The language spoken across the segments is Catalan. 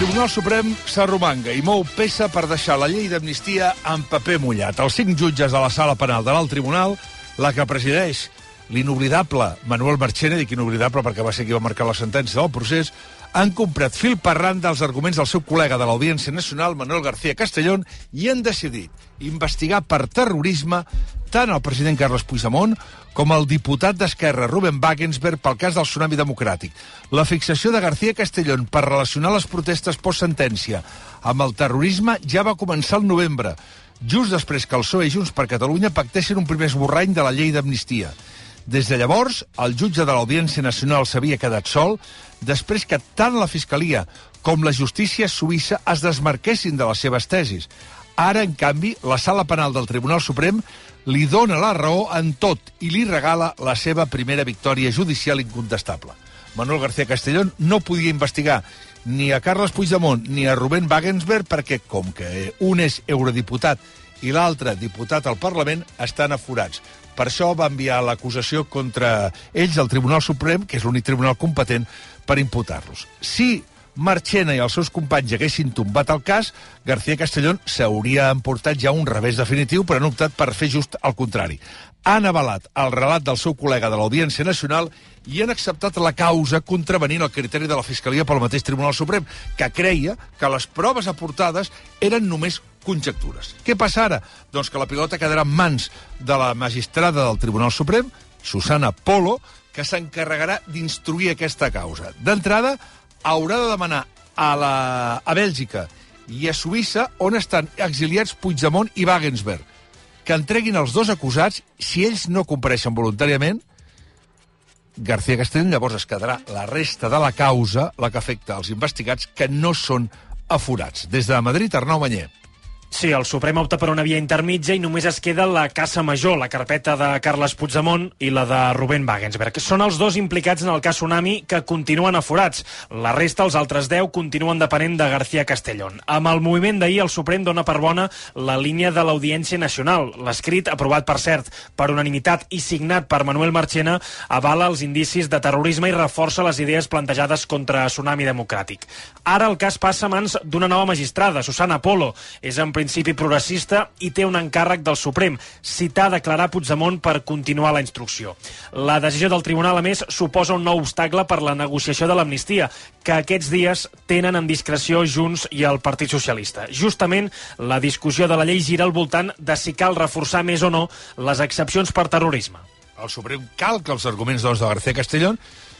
Tribunal Suprem s'arromanga i mou peça per deixar la llei d'amnistia en paper mullat. Els cinc jutges de la sala penal de l'alt tribunal, la que presideix l'inoblidable Manuel Marchena, dic inoblidable perquè va ser qui va marcar la sentència del procés, han comprat fil per randa els arguments del seu col·lega de l'Audiència Nacional, Manuel García Castellón, i han decidit investigar per terrorisme tant el president Carles Puigdemont com el diputat d'Esquerra, Ruben Wagensberg, pel cas del tsunami democràtic. La fixació de García Castellón per relacionar les protestes post-sentència amb el terrorisme ja va començar el novembre, just després que el PSOE i Junts per Catalunya pactessin un primer esborrany de la llei d'amnistia. Des de llavors, el jutge de l'Audiència Nacional s'havia quedat sol després que tant la Fiscalia com la justícia suïssa es desmarquessin de les seves tesis. Ara, en canvi, la sala penal del Tribunal Suprem li dona la raó en tot i li regala la seva primera victòria judicial incontestable. Manuel García Castellón no podia investigar ni a Carles Puigdemont ni a Rubén Wagensberg perquè, com que un és eurodiputat i l'altre diputat al Parlament, estan aforats. Per això va enviar l'acusació contra ells al Tribunal Suprem, que és l'únic tribunal competent, per imputar-los. Si Marchena i els seus companys haguessin tombat el cas, García Castellón s'hauria emportat ja un revés definitiu, però han optat per fer just el contrari. Han avalat el relat del seu col·lega de l'Audiència Nacional i han acceptat la causa contravenint el criteri de la Fiscalia pel mateix Tribunal Suprem, que creia que les proves aportades eren només conjectures. Què passa ara? Doncs que la pilota quedarà en mans de la magistrada del Tribunal Suprem, Susana Polo, que s'encarregarà d'instruir aquesta causa. D'entrada, haurà de demanar a, la, a Bèlgica i a Suïssa, on estan exiliats Puigdemont i Wagensberg, que entreguin els dos acusats, si ells no compareixen voluntàriament, García Castellón llavors es quedarà la resta de la causa, la que afecta als investigats, que no són aforats. Des de Madrid, Arnau Manyer. Sí, el Suprem opta per una via intermitja i només es queda la Casa Major, la carpeta de Carles Puigdemont i la de Rubén Wagensberg. Són els dos implicats en el cas Tsunami que continuen aforats. La resta, els altres 10, continuen depenent de García Castellón. Amb el moviment d'ahir, el Suprem dona per bona la línia de l'Audiència Nacional. L'escrit, aprovat per cert per unanimitat i signat per Manuel Marchena, avala els indicis de terrorisme i reforça les idees plantejades contra Tsunami Democràtic. Ara el cas passa a mans d'una nova magistrada, Susana Polo. És en principi progressista i té un encàrrec del Suprem, citar a declarar Puigdemont per continuar la instrucció. La decisió del tribunal, a més, suposa un nou obstacle per la negociació de l'amnistia, que aquests dies tenen en discreció Junts i el Partit Socialista. Justament, la discussió de la llei gira al voltant de si cal reforçar més o no les excepcions per terrorisme. El Suprem calca els arguments doncs, de García Castellón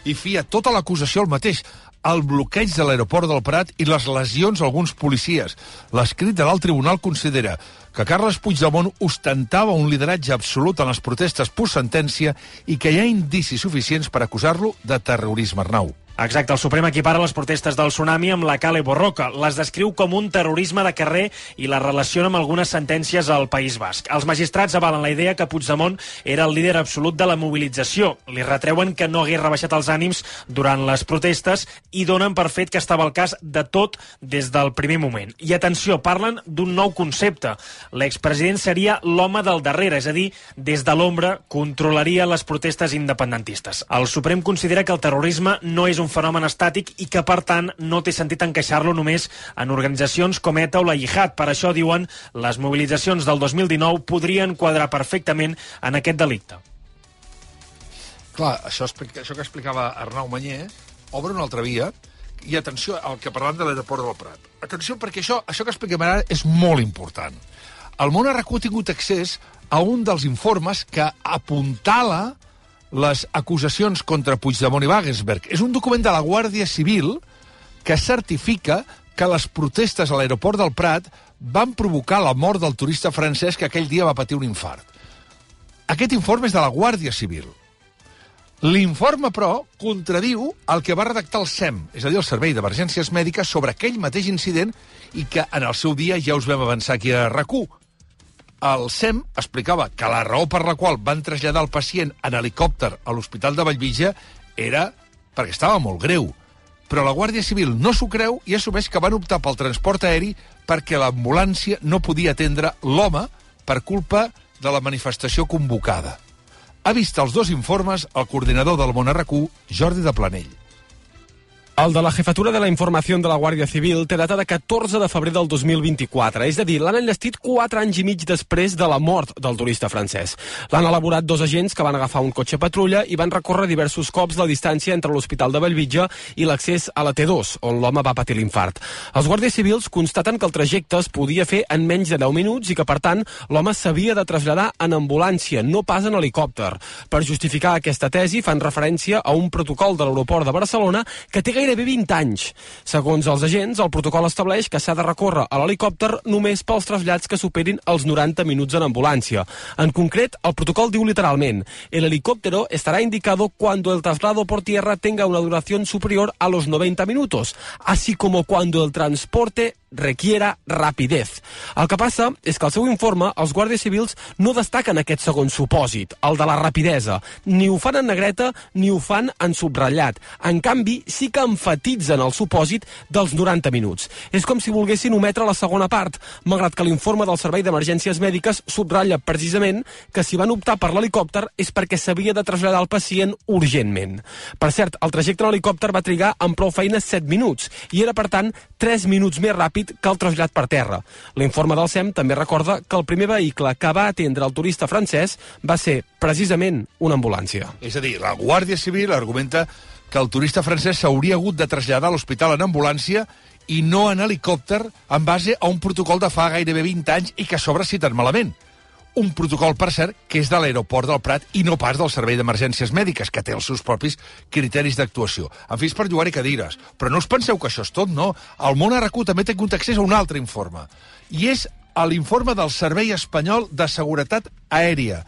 i fia tota l'acusació al mateix, el bloqueig de l'aeroport del Prat i les lesions a alguns policies. L'escrit de l'alt tribunal considera que Carles Puigdemont ostentava un lideratge absolut en les protestes post-sentència i que hi ha indicis suficients per acusar-lo de terrorisme, Arnau. Exacte, el Suprem equipara les protestes del tsunami amb la Cale Borroca. Les descriu com un terrorisme de carrer i la relaciona amb algunes sentències al País Basc. Els magistrats avalen la idea que Puigdemont era el líder absolut de la mobilització. Li retreuen que no hagués rebaixat els ànims durant les protestes i donen per fet que estava al cas de tot des del primer moment. I atenció, parlen d'un nou concepte. L'expresident seria l'home del darrere, és a dir, des de l'ombra controlaria les protestes independentistes. El Suprem considera que el terrorisme no és un fenomen estàtic i que, per tant, no té sentit encaixar-lo només en organitzacions com ETA o la Jihad. Per això, diuen, les mobilitzacions del 2019 podrien quadrar perfectament en aquest delicte. Clar, això, això que explicava Arnau Manyer obre una altra via i atenció al que parlant de l'aeroport del Prat. Atenció, perquè això, això que expliquem ara és molt important. El món ha tingut accés a un dels informes que apuntala les acusacions contra Puigdemont i Wagensberg. És un document de la Guàrdia Civil que certifica que les protestes a l'aeroport del Prat van provocar la mort del turista francès que aquell dia va patir un infart. Aquest informe és de la Guàrdia Civil. L'informe, però, contradiu el que va redactar el SEM, és a dir, el Servei d'Emergències Mèdiques, sobre aquell mateix incident i que en el seu dia ja us vam avançar aquí a rac el SEM explicava que la raó per la qual van traslladar el pacient en helicòpter a l'Hospital de Vallvitge era perquè estava molt greu. Però la Guàrdia Civil no s'ho creu i assumeix que van optar pel transport aeri perquè l'ambulància no podia atendre l'home per culpa de la manifestació convocada. Ha vist els dos informes el coordinador del Món Jordi de Planell. El de la Jefatura de la Informació de la Guàrdia Civil té data de 14 de febrer del 2024, és a dir, l'han enllestit 4 anys i mig després de la mort del turista francès. L'han elaborat dos agents que van agafar un cotxe patrulla i van recórrer diversos cops la distància entre l'Hospital de Bellvitge i l'accés a la T2, on l'home va patir l'infart. Els guàrdies civils constaten que el trajecte es podia fer en menys de 10 minuts i que, per tant, l'home s'havia de traslladar en ambulància, no pas en helicòpter. Per justificar aquesta tesi, fan referència a un protocol de l'aeroport de Barcelona que té gairebé 20 anys. Segons els agents, el protocol estableix que s'ha de recórrer a l'helicòpter només pels trasllats que superin els 90 minuts en ambulància. En concret, el protocol diu literalment el helicóptero estará indicado cuando el traslado por tierra tenga una duración superior a los 90 minutos, así como cuando el transporte requiera rapidez. El que passa és que al seu informe els guàrdies civils no destaquen aquest segon supòsit, el de la rapidesa. Ni ho fan en negreta ni ho fan en subratllat. En canvi, sí que enfatitzen el supòsit dels 90 minuts. És com si volguessin ometre la segona part, malgrat que l'informe del Servei d'Emergències Mèdiques subratlla precisament que si van optar per l'helicòpter és perquè s'havia de traslladar el pacient urgentment. Per cert, el trajecte en helicòpter va trigar amb prou feines 7 minuts i era, per tant, 3 minuts més ràpid ràpid que el trasllat per terra. L'informe del SEM també recorda que el primer vehicle que va atendre el turista francès va ser precisament una ambulància. És a dir, la Guàrdia Civil argumenta que el turista francès s'hauria hagut de traslladar a l'hospital en ambulància i no en helicòpter en base a un protocol de fa gairebé 20 anys i que s'obre citat malament un protocol, per cert, que és de l'aeroport del Prat i no pas del Servei d'Emergències Mèdiques, que té els seus propis criteris d'actuació. En fi, és per jugar-hi cadires. Però no us penseu que això és tot, no. El món RQ també té accés a un altre informe. I és l'informe del Servei Espanyol de Seguretat Aèria,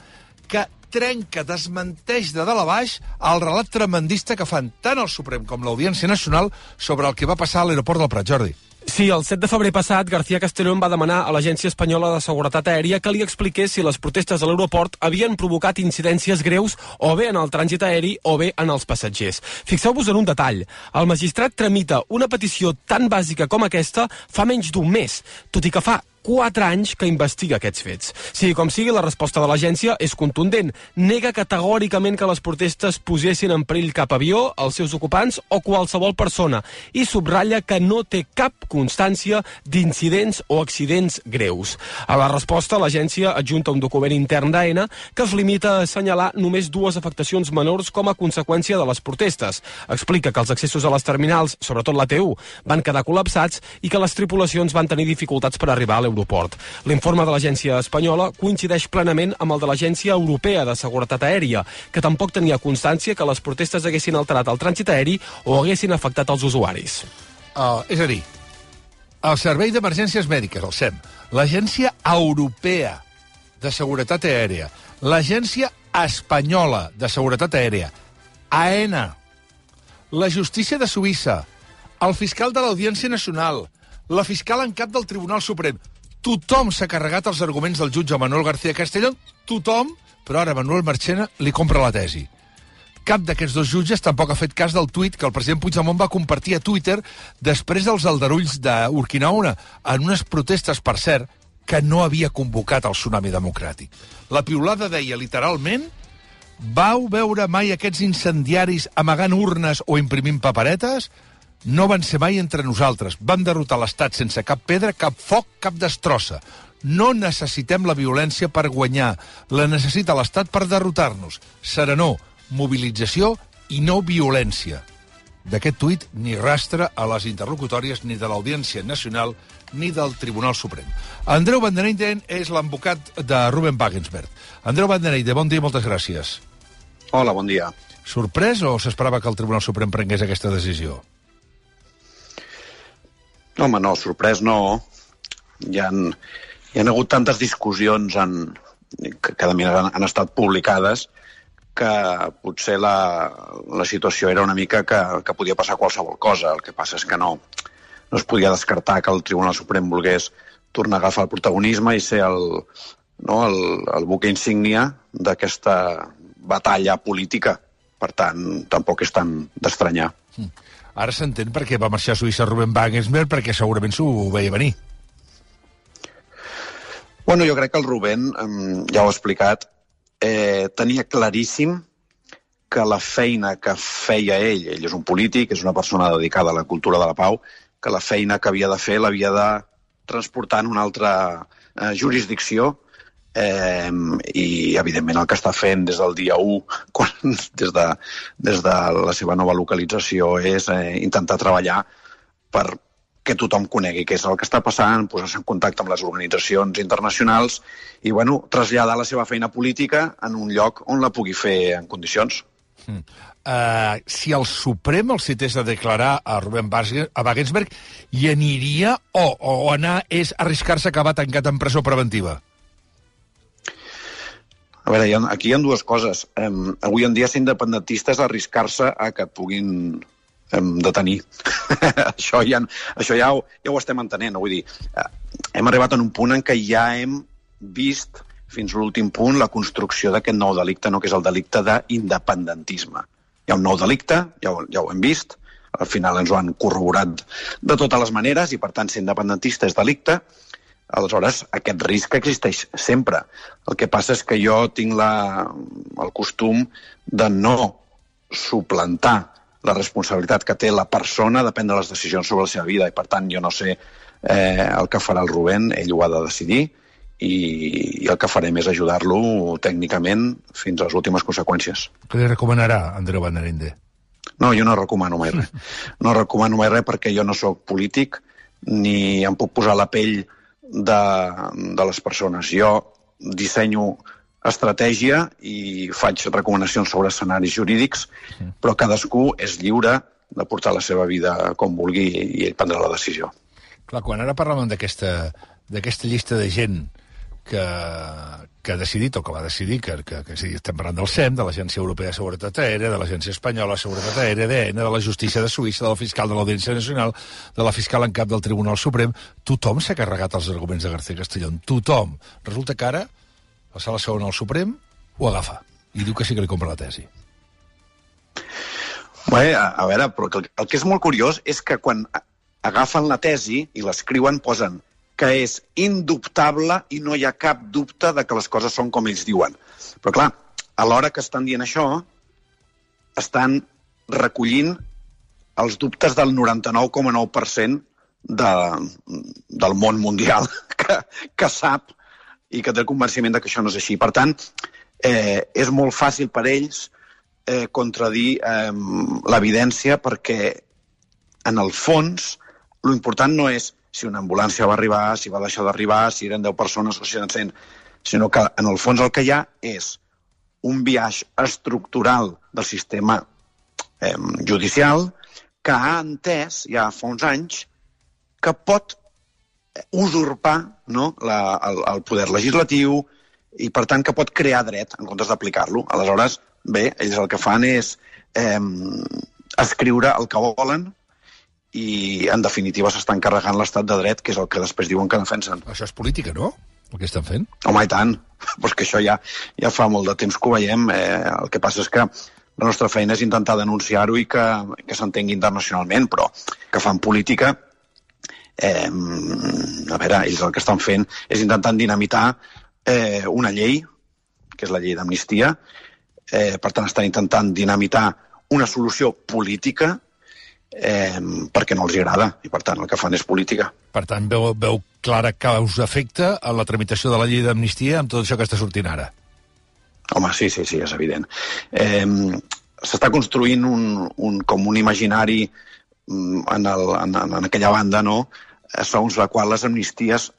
que trenca, desmenteix de dalt a baix el relat tremendista que fan tant el Suprem com l'Audiència Nacional sobre el que va passar a l'aeroport del Prat, Jordi. Sí, el 7 de febrer passat, García Castellón va demanar a l'Agència Espanyola de Seguretat Aèria que li expliqués si les protestes a l'aeroport havien provocat incidències greus o bé en el trànsit aeri o bé en els passatgers. Fixeu-vos en un detall. El magistrat tramita una petició tan bàsica com aquesta fa menys d'un mes, tot i que fa 4 anys que investiga aquests fets. Sigui com sigui, la resposta de l'agència és contundent. Nega categòricament que les protestes posessin en perill cap avió, els seus ocupants o qualsevol persona i subratlla que no té cap constància d'incidents o accidents greus. A la resposta, l'agència adjunta un document intern d'AENA que es limita a assenyalar només dues afectacions menors com a conseqüència de les protestes. Explica que els accessos a les terminals, sobretot la T1, van quedar col·lapsats i que les tripulacions van tenir dificultats per arribar a l'aeroport. L'informe de l'agència espanyola coincideix plenament amb el de l'Agència Europea de Seguretat Aèria, que tampoc tenia constància que les protestes haguessin alterat el trànsit aeri o haguessin afectat els usuaris. Uh, és a dir, el Servei d'Emergències Mèdiques, el SEM, l'Agència Europea de Seguretat Aèria, l'Agència Espanyola de Seguretat Aèria, AENA, la Justícia de Suïssa, el fiscal de l'Audiència Nacional, la fiscal en cap del Tribunal Suprem, Tothom s'ha carregat els arguments del jutge Manuel García Castellón, tothom, però ara Manuel Marchena li compra la tesi. Cap d'aquests dos jutges tampoc ha fet cas del tuit que el president Puigdemont va compartir a Twitter després dels aldarulls d'Urquinaona, en unes protestes, per cert, que no havia convocat el tsunami democràtic. La piulada deia literalment Vau veure mai aquests incendiaris amagant urnes o imprimint paperetes? No van ser mai entre nosaltres. Vam derrotar l'Estat sense cap pedra, cap foc, cap destrossa. No necessitem la violència per guanyar. La necessita l'Estat per derrotar-nos. Serenor, mobilització i no violència. D'aquest tuit ni rastre a les interlocutòries ni de l'Audiència Nacional ni del Tribunal Suprem. Andreu Bandeneiden és l'advocat de Ruben Wagensberg. Andreu Bandeneide, bon dia i moltes gràcies. Hola, bon dia. Sorprès o s'esperava que el Tribunal Suprem prengués aquesta decisió? Home, no, sorprès no. Hi han, hi han hagut tantes discussions en, que, que de han, han estat publicades que potser la, la situació era una mica que, que podia passar qualsevol cosa. El que passa és que no, no es podia descartar que el Tribunal Suprem volgués tornar a agafar el protagonisme i ser el, no, el, el buque insígnia d'aquesta batalla política. Per tant, tampoc és tan d'estranyar. Mm. Ara s'entén per què va marxar a Suïssa Ruben Wagensberg, perquè segurament s'ho veia venir. Bueno, jo crec que el Rubén, ja ho ha explicat, eh, tenia claríssim que la feina que feia ell, ell és un polític, és una persona dedicada a la cultura de la pau, que la feina que havia de fer l'havia de transportar en una altra eh, jurisdicció eh, i, evidentment, el que està fent des del dia 1, quan, des, de, des de la seva nova localització, és eh, intentar treballar per que tothom conegui què és el que està passant, posar-se en contacte amb les organitzacions internacionals i, bueno, traslladar la seva feina política en un lloc on la pugui fer en condicions. Mm. Uh, si el Suprem el cités a declarar a Rubén a Wagensberg, hi aniria o, o anar és arriscar-se a acabar tancat en presó preventiva? A veure, hi ha, aquí hi ha dues coses. Um, avui en dia ser independentista és arriscar-se a que et puguin um, detenir. això ja, això ja, ho, ja ho estem entenent. Vull dir, uh, hem arribat en un punt en què ja hem vist fins l'últim punt la construcció d'aquest nou delicte, no? que és el delicte d'independentisme. Hi ha un nou delicte, ja ho, ja ho hem vist, al final ens ho han corroborat de totes les maneres i, per tant, ser independentista és delicte, Aleshores, aquest risc existeix sempre. El que passa és que jo tinc la, el costum de no suplantar la responsabilitat que té la persona de prendre les decisions sobre la seva vida i, per tant, jo no sé eh, el que farà el Rubén, ell ho ha de decidir i, i el que farem és ajudar-lo tècnicament fins a les últimes conseqüències. Què li recomanarà Andreu Banarinde? No, jo no recomano mai res. No recomano mai res perquè jo no sóc polític ni em puc posar la pell de, de les persones. Jo dissenyo estratègia i faig recomanacions sobre escenaris jurídics, però cadascú és lliure de portar la seva vida com vulgui i ell prendrà la decisió. Clar, quan ara parlàvem d'aquesta llista de gent que, que ha decidit, o que va decidir, que, que, que sí, estem parlant del SEM, de l'Agència Europea de Seguretat Aèria, de l'Agència Espanyola de Seguretat Aèria, d'EN, de la Justícia de Suïssa, del fiscal de l'Audiència Nacional, de la fiscal en cap del Tribunal Suprem, tothom s'ha carregat els arguments de García Castellón, tothom. Resulta que ara la sala segona al Suprem ho agafa i diu que sí que li compra la tesi. Bé, a, a veure, però el, el que és molt curiós és que quan agafen la tesi i l'escriuen posen que és indubtable i no hi ha cap dubte de que les coses són com ells diuen. Però, clar, a l'hora que estan dient això, estan recollint els dubtes del 99,9% de, del món mundial que, que sap i que té el convenciment de que això no és així. Per tant, eh, és molt fàcil per ells eh, contradir eh, l'evidència perquè, en el fons, l'important no és si una ambulància va arribar, si va deixar d'arribar, si eren 10 persones o si eren 100, sinó que en el fons el que hi ha és un viatge estructural del sistema eh, judicial que ha entès ja fa uns anys que pot usurpar no, la, el, el poder legislatiu i, per tant, que pot crear dret en comptes d'aplicar-lo. Aleshores, bé, ells el que fan és eh, escriure el que volen i, en definitiva, s'estan carregant l'estat de dret, que és el que després diuen que defensen. Això és política, no?, el que estan fent? Home, i tant. Però que això ja, ja fa molt de temps que ho veiem. Eh, el que passa és que la nostra feina és intentar denunciar-ho i que, que s'entengui internacionalment, però que fan política eh, a veure, ells el que estan fent és intentant dinamitar eh, una llei, que és la llei d'amnistia, eh, per tant estan intentant dinamitar una solució política eh, perquè no els agrada, i per tant el que fan és política. Per tant, veu, veu clara causa-efecte a la tramitació de la llei d'amnistia amb tot això que està sortint ara? Home, sí, sí, sí, és evident. Eh, S'està construint un, un, com un imaginari mm, en, el, en, en aquella banda, no?, segons la qual les amnisties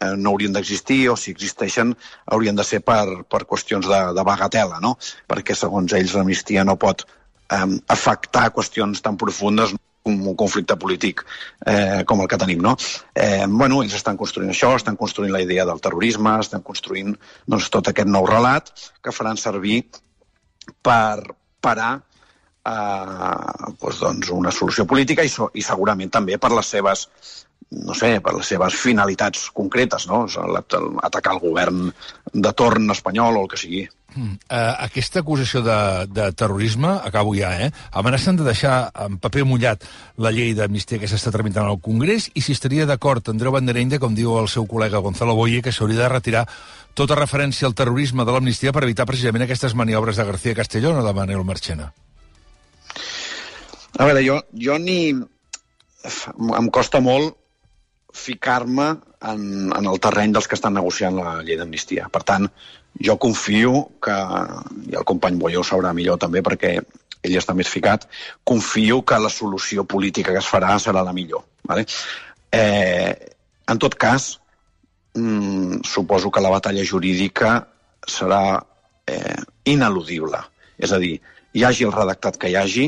eh, no haurien d'existir o si existeixen haurien de ser per, per qüestions de, de bagatela, no? perquè segons ells l'amnistia no pot eh, afectar qüestions tan profundes com un conflicte polític eh, com el que tenim, no? Eh, bueno, ells estan construint això, estan construint la idea del terrorisme, estan construint doncs, tot aquest nou relat que faran servir per parar eh, doncs, doncs una solució política i, so, i segurament també per les seves no sé, per les seves finalitats concretes, no? Atacar el govern de torn espanyol o el que sigui. Uh, aquesta acusació de, de terrorisme, acabo ja, eh? amenacen de deixar en paper mullat la llei d'amnistia que s'està tramitant al Congrés i si estaria d'acord Andreu Banderenya, com diu el seu col·lega Gonzalo Boye, que s'hauria de retirar tota referència al terrorisme de l'amnistia per evitar precisament aquestes maniobres de García Castellón o de Manuel Marchena. A veure, jo, jo ni... Em costa molt ficar-me en, en el terreny dels que estan negociant la llei d'amnistia. Per tant, jo confio que, i el company ho sabrà millor també perquè ell està més ficat, confio que la solució política que es farà serà la millor. Vale? Eh, en tot cas, mm, suposo que la batalla jurídica serà eh, ineludible. És a dir, hi hagi el redactat que hi hagi,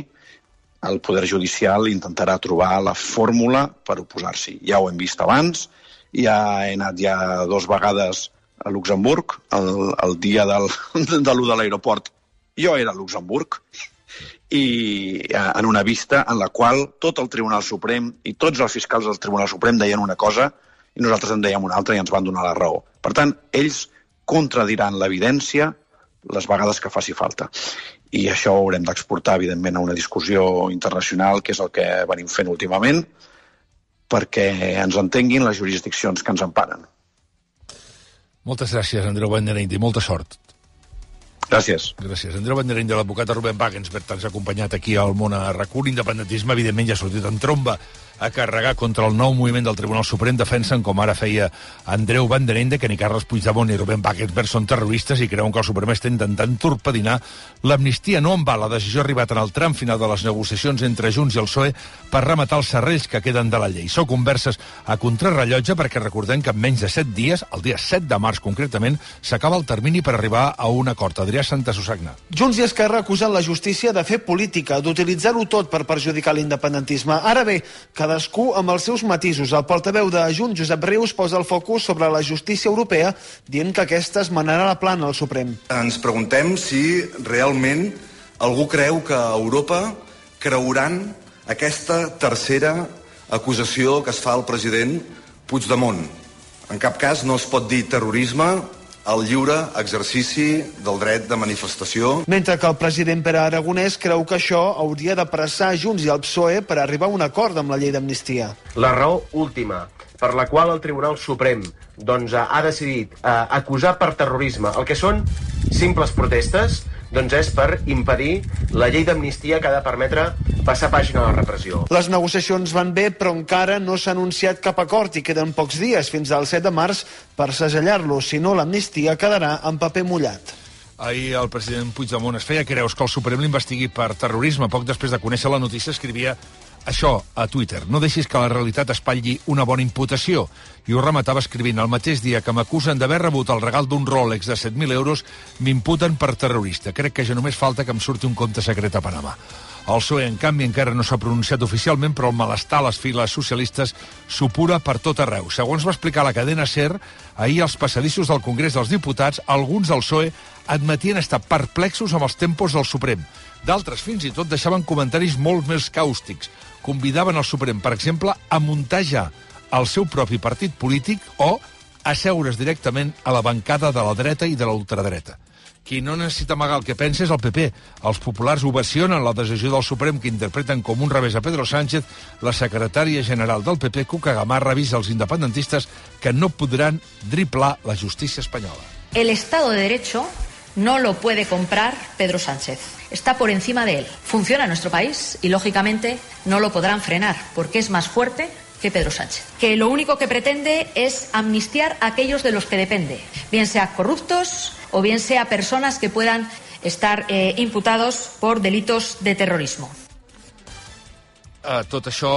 el Poder Judicial intentarà trobar la fórmula per oposar-s'hi. Ja ho hem vist abans, ja he anat ja dues vegades a Luxemburg, el, el dia del, de l'1 de l'aeroport. Jo era a Luxemburg i eh, en una vista en la qual tot el Tribunal Suprem i tots els fiscals del Tribunal Suprem deien una cosa i nosaltres en dèiem una altra i ens van donar la raó. Per tant, ells contradiran l'evidència les vegades que faci falta. I això ho haurem d'exportar, evidentment, a una discussió internacional, que és el que venim fent últimament, perquè ens entenguin les jurisdiccions que ens emparen. Moltes gràcies, Andreu Benderent, i molta sort. Gràcies. Gràcies. Andreu Benderent, de l'advocat Rubén Wagensberg, ens ha acompanyat aquí al món a RAC1. L'independentisme, evidentment, ja ha sortit en tromba a carregar contra el nou moviment del Tribunal Suprem defensen, com ara feia Andreu Banderende, que ni Carles Puigdemont ni Rubén Wagensberg són terroristes i creuen que el Suprem està intentant torpedinar l'amnistia. No en va la decisió arribat en el tram final de les negociacions entre Junts i el PSOE per rematar els serrells que queden de la llei. Sou converses a contrarrellotge perquè recordem que en menys de 7 dies, el dia 7 de març concretament, s'acaba el termini per arribar a un acord. Adrià Santa Susagna. Junts i Esquerra acusen la justícia de fer política, d'utilitzar-ho tot per perjudicar l'independentisme. Ara bé, cadascú amb els seus matisos. El portaveu de Junts, Josep Rius, posa el focus sobre la justícia europea, dient que aquesta es manarà la plana al Suprem. Ens preguntem si realment algú creu que a Europa creuran aquesta tercera acusació que es fa al president Puigdemont. En cap cas no es pot dir terrorisme el lliure exercici del dret de manifestació. Mentre que el president Pere Aragonès creu que això hauria de pressar Junts i el PSOE per arribar a un acord amb la llei d'amnistia. La raó última per la qual el Tribunal Suprem doncs, ha decidit eh, acusar per terrorisme el que són simples protestes doncs és per impedir la llei d'amnistia que ha de permetre passar pàgina a la repressió. Les negociacions van bé, però encara no s'ha anunciat cap acord i queden pocs dies fins al 7 de març per segellar-lo. Si no, l'amnistia quedarà en paper mullat. Ahir el president Puigdemont es feia creus que el Suprem l'investigui per terrorisme. Poc després de conèixer la notícia escrivia això a Twitter. No deixis que la realitat espatlli una bona imputació. I ho rematava escrivint el mateix dia que m'acusen d'haver rebut el regal d'un Rolex de 7.000 euros, m'imputen per terrorista. Crec que ja només falta que em surti un compte secret a Panamà. El PSOE, en canvi, encara no s'ha pronunciat oficialment, però el malestar a les files socialistes supura per tot arreu. Segons va explicar la cadena SER, ahir als passadissos del Congrés dels Diputats, alguns del PSOE admetien estar perplexos amb els tempos del Suprem. D'altres, fins i tot, deixaven comentaris molt més càustics. Convidaven el Suprem, per exemple, a muntar ja el seu propi partit polític o a seure's directament a la bancada de la dreta i de la ultradreta. Qui no necessita amagar el que pensa és el PP. Els populars ovacionen la decisió del Suprem que interpreten com un revés a Pedro Sánchez. La secretària general del PP, Cuca Gamarra, avisa als independentistes que no podran driblar la justícia espanyola. El Estado de Derecho no lo puede comprar Pedro Sánchez. Está por encima de él. Funciona nuestro país y, lógicamente, no lo podrán frenar porque es más fuerte que Pedro Sánchez, que lo único que pretende es amnistiar a aquellos de los que depende, bien sea corruptos o bien sea personas que puedan estar eh, imputados por delitos de terrorismo. A tot això,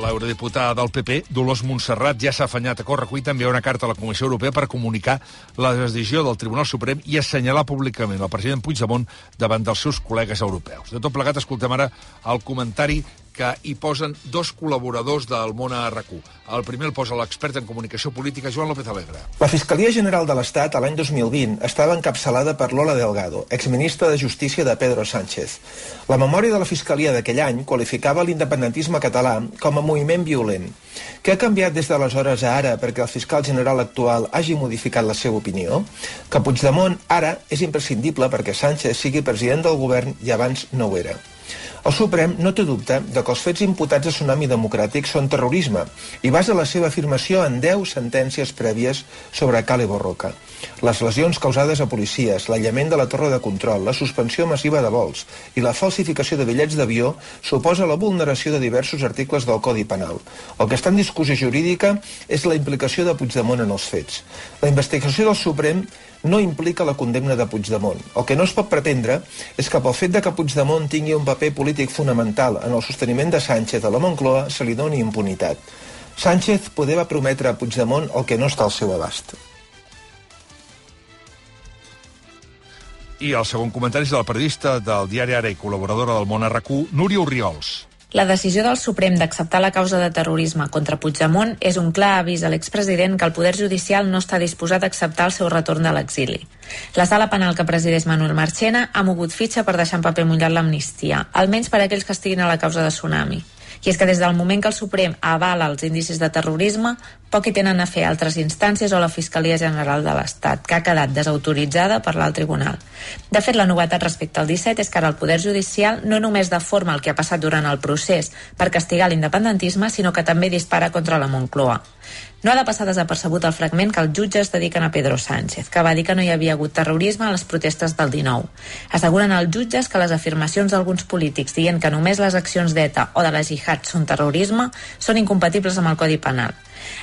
l'eurodiputada del PP, Dolors Montserrat, ja s'ha afanyat a correcuita a enviar una carta a la Comissió Europea per comunicar la decisió del Tribunal Suprem i assenyalar públicament el president Puigdemont davant dels seus col·legues europeus. De tot plegat, escoltem ara el comentari que hi posen dos col·laboradors del món a RAC1. El primer el posa l'expert en comunicació política, Joan López Alegre. La Fiscalia General de l'Estat, a l'any 2020, estava encapçalada per Lola Delgado, exministra de Justícia de Pedro Sánchez. La memòria de la Fiscalia d'aquell any qualificava l'independentisme català com a moviment violent. Què ha canviat des d'aleshores a ara perquè el fiscal general actual hagi modificat la seva opinió? Que Puigdemont ara és imprescindible perquè Sánchez sigui president del govern i abans no ho era. El Suprem no té dubte de que els fets imputats a Tsunami Democràtic són terrorisme i basa la seva afirmació en 10 sentències prèvies sobre Cale Borroca. Les lesions causades a policies, l'aïllament de la torre de control, la suspensió massiva de vols i la falsificació de bitllets d'avió suposa la vulneració de diversos articles del Codi Penal. El que està en discussió jurídica és la implicació de Puigdemont en els fets. La investigació del Suprem no implica la condemna de Puigdemont. El que no es pot pretendre és que pel fet de que Puigdemont tingui un paper polític fonamental en el sosteniment de Sánchez a la Moncloa se li doni impunitat. Sánchez poder va prometre a Puigdemont el que no està al seu abast. I el segon comentari és del periodista del diari Ara i col·laboradora del món RAC1, Núria Oriols. La decisió del Suprem d'acceptar la causa de terrorisme contra Puigdemont és un clar avís a l'expresident que el Poder Judicial no està disposat a acceptar el seu retorn de l'exili. La sala penal que presideix Manuel Marchena ha mogut fitxa per deixar en paper mullat l'amnistia, almenys per a aquells que estiguin a la causa de Tsunami. I és que des del moment que el Suprem avala els indicis de terrorisme, poc hi tenen a fer altres instàncies o la Fiscalia General de l'Estat, que ha quedat desautoritzada per l'alt tribunal. De fet, la novetat respecte al 17 és que ara el Poder Judicial no només deforma el que ha passat durant el procés per castigar l'independentisme, sinó que també dispara contra la Moncloa. No ha de passar desapercebut el fragment que els jutges dediquen a Pedro Sánchez, que va dir que no hi havia hagut terrorisme a les protestes del 19. Asseguren els jutges que les afirmacions d'alguns polítics dient que només les accions d'ETA o de la jihad són terrorisme són incompatibles amb el Codi Penal.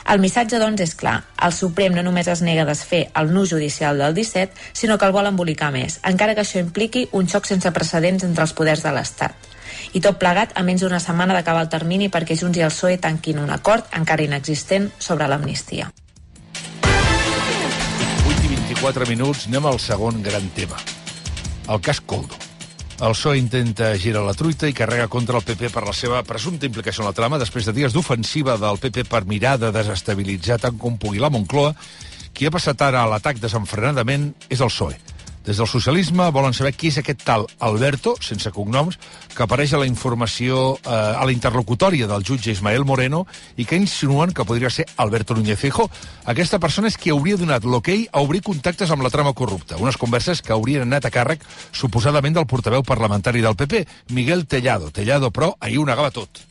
El missatge, doncs, és clar. El Suprem no només es nega a desfer el nus judicial del 17, sinó que el vol embolicar més, encara que això impliqui un xoc sense precedents entre els poders de l'Estat. I tot plegat a menys d'una setmana d'acabar el termini perquè Junts i el PSOE tanquin un acord encara inexistent sobre l'amnistia. 8 i 24 minuts, anem al segon gran tema. El cas Coldo. El PSOE intenta girar la truita i carrega contra el PP per la seva presumpta implicació en la trama després de dies d'ofensiva del PP per mirar de desestabilitzar tant com pugui la Moncloa. Qui ha passat ara a l'atac desenfrenadament és el PSOE. Des del socialisme volen saber qui és aquest tal Alberto, sense cognoms, que apareix a la informació, eh, a la interlocutòria del jutge Ismael Moreno i que insinuen que podria ser Alberto Núñez Feijó. Aquesta persona és qui hauria donat l'hoquei a obrir contactes amb la trama corrupta, unes converses que haurien anat a càrrec suposadament del portaveu parlamentari del PP, Miguel Tellado. Tellado, però, ahir ho negava tot.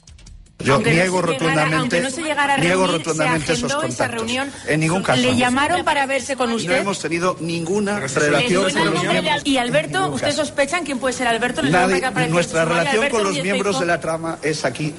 Yo Aunque niego no se llegara- rotundamente, aunque no se llegara a niego reunir, rotundamente se esos agendó esa contactos. reunión. En ningún caso. ¿Le llamaron para verse con No usted? hemos tenido ninguna ¿Le relación suena con el los nombre de miembros. Al- Y Alberto, ningún ¿usted caso. sospechan quién puede ser Alberto? ¿Le Nadie- suena que aparece nuestra en su memoria relación Alberto con los Núñez miembros Feijóo? de la trama es aquí.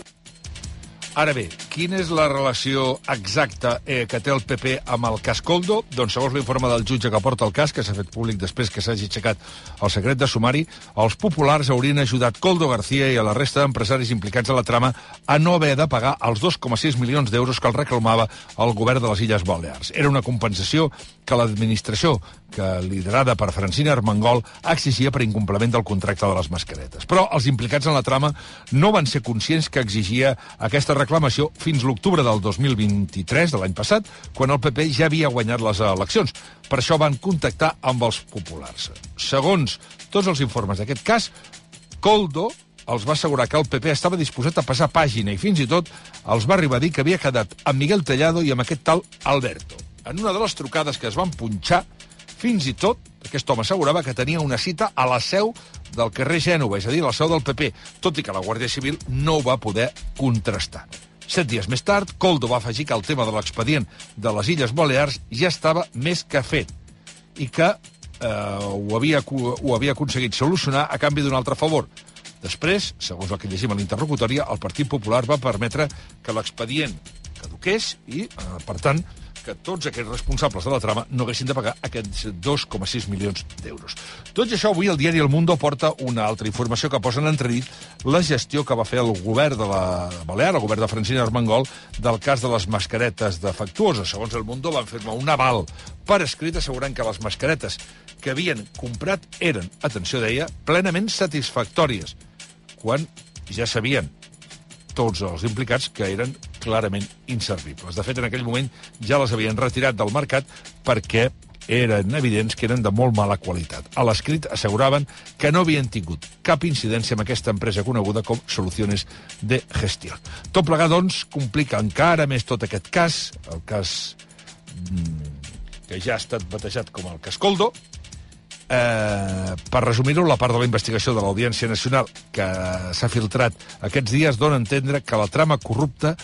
Ara bé, quina és la relació exacta eh, que té el PP amb el cas Coldo? Doncs segons l'informe del jutge que porta el cas, que s'ha fet públic després que s'hagi aixecat el secret de sumari, els populars haurien ajudat Coldo García i a la resta d'empresaris implicats a la trama a no haver de pagar els 2,6 milions d'euros que el reclamava el govern de les Illes Balears. Era una compensació que l'administració, que liderada per Francina Armengol, exigia per incompliment del contracte de les mascaretes. Però els implicats en la trama no van ser conscients que exigia aquesta reclamació fins l'octubre del 2023, de l'any passat, quan el PP ja havia guanyat les eleccions. Per això van contactar amb els populars. Segons tots els informes d'aquest cas, Coldo els va assegurar que el PP estava disposat a passar pàgina i fins i tot els va arribar a dir que havia quedat amb Miguel Tellado i amb aquest tal Alberto. En una de les trucades que es van punxar, fins i tot, aquest home assegurava que tenia una cita a la seu del carrer Gènova, és a dir, la seu del PP, tot i que la Guàrdia Civil no ho va poder contrastar. Set dies més tard, Coldo va afegir que el tema de l'expedient de les Illes Balears ja estava més que fet i que eh, ho, havia, ho havia aconseguit solucionar a canvi d'un altre favor. Després, segons el que llegim a l'interlocutòria, el Partit Popular va permetre que l'expedient caduqués i, eh, per tant, que tots aquests responsables de la trama no haguessin de pagar aquests 2,6 milions d'euros. Tot i això, avui el diari El Mundo porta una altra informació que posa en entredit la gestió que va fer el govern de la Balear, el govern de Francina Armengol, del cas de les mascaretes defectuoses. Segons El Mundo, van fer-me un aval per escrit assegurant que les mascaretes que havien comprat eren, atenció deia, plenament satisfactòries, quan ja sabien tots els implicats que eren clarament inservibles. De fet, en aquell moment ja les havien retirat del mercat perquè eren evidents que eren de molt mala qualitat. A l'escrit asseguraven que no havien tingut cap incidència amb aquesta empresa coneguda com Soluciones de Gestió. Tot plegat, doncs, complica encara més tot aquest cas, el cas mm, que ja ha estat batejat com el cas Coldo, Eh, per resumir-ho, la part de la investigació de l'Audiència Nacional que s'ha filtrat aquests dies dona a entendre que la trama corrupta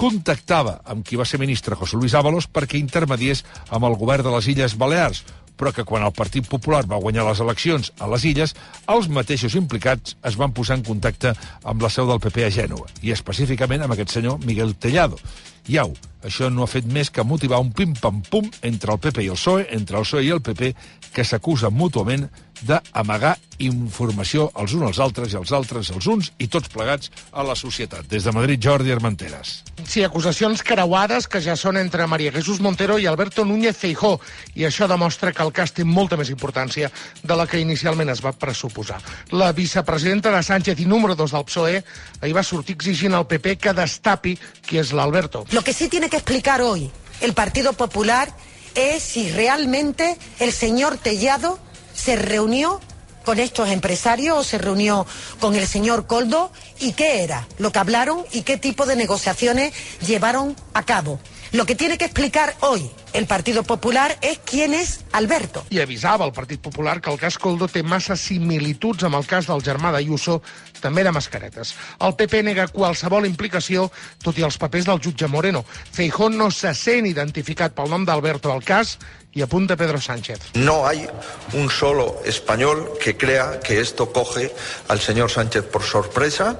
contactava amb qui va ser ministre José Luis Ábalos perquè intermediés amb el govern de les Illes Balears, però que quan el Partit Popular va guanyar les eleccions a les Illes, els mateixos implicats es van posar en contacte amb la seu del PP a Gènova, i específicament amb aquest senyor Miguel Tellado. I au, això no ha fet més que motivar un pim-pam-pum entre el PP i el PSOE, entre el PSOE i el PP, que s'acusen mútuament d'amagar informació els uns als altres i els altres als uns i tots plegats a la societat. Des de Madrid, Jordi Armenteres. Sí, acusacions creuades que ja són entre Maria Jesús Montero i Alberto Núñez Feijó, i això demostra que el cas té molta més importància de la que inicialment es va pressuposar. La vicepresidenta de Sánchez i número 2 del PSOE ahir va sortir exigint al PP que destapi qui és l'Alberto. Lo que sí tiene que explicar hoy el Partido Popular es si realmente el señor Tellado se reunió con estos empresarios o se reunió con el señor Coldo y qué era lo que hablaron y qué tipo de negociaciones llevaron a cabo. Lo que tiene que explicar hoy el Partido Popular es quién es Alberto. I avisava el Partit Popular que el cas Coldo té massa similituds amb el cas del germà d'Ayuso, també de mascaretes. El PP nega qualsevol implicació, tot i els papers del jutge Moreno. Feijó no se sent identificat pel nom d'Alberto al cas i apunta Pedro Sánchez. No hay un solo español que crea que esto coge al señor Sánchez por sorpresa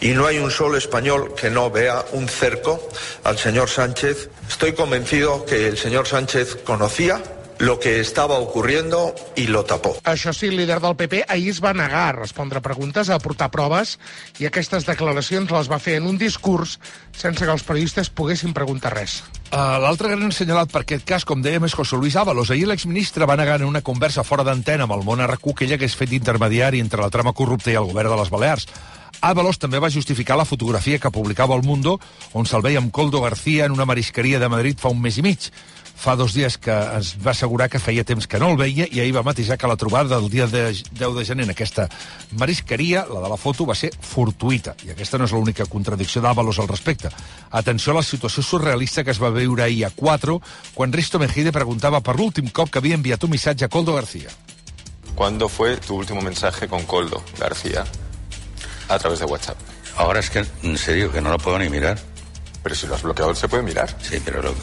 y no hay un solo español que no vea un cerco al señor Sánchez. Estoy convencido que el señor Sánchez conocía lo que estaba ocurriendo y lo tapó. Això sí, el líder del PP ahir es va negar a respondre preguntes, a aportar proves, i aquestes declaracions les va fer en un discurs sense que els periodistes poguessin preguntar res. Uh, L'altre gran assenyalat per aquest cas, com dèiem, és José Luis Ábalos. Ahir l'exministre va negar en una conversa fora d'antena amb el món RQ que ell hagués fet d'intermediari entre la trama corrupta i el govern de les Balears. Ábalos també va justificar la fotografia que publicava El Mundo, on se'l veia amb Coldo García en una marisqueria de Madrid fa un mes i mig. Fa dos dies que ens va assegurar que feia temps que no el veia i ahir va matisar que la trobada del dia de 10 de gener en aquesta marisqueria, la de la foto, va ser fortuita. I aquesta no és l'única contradicció d'Àvalos al respecte. Atenció a la situació surrealista que es va veure ahir a 4, quan Risto Mejide preguntava per l'últim cop que havia enviat un missatge a Coldo García. ¿Cuándo fue tu último mensaje con Coldo García a través de WhatsApp? Ahora es que, en serio, que no lo puedo ni mirar. Pero si lo has bloqueado, se puede mirar. Sí, pero lo-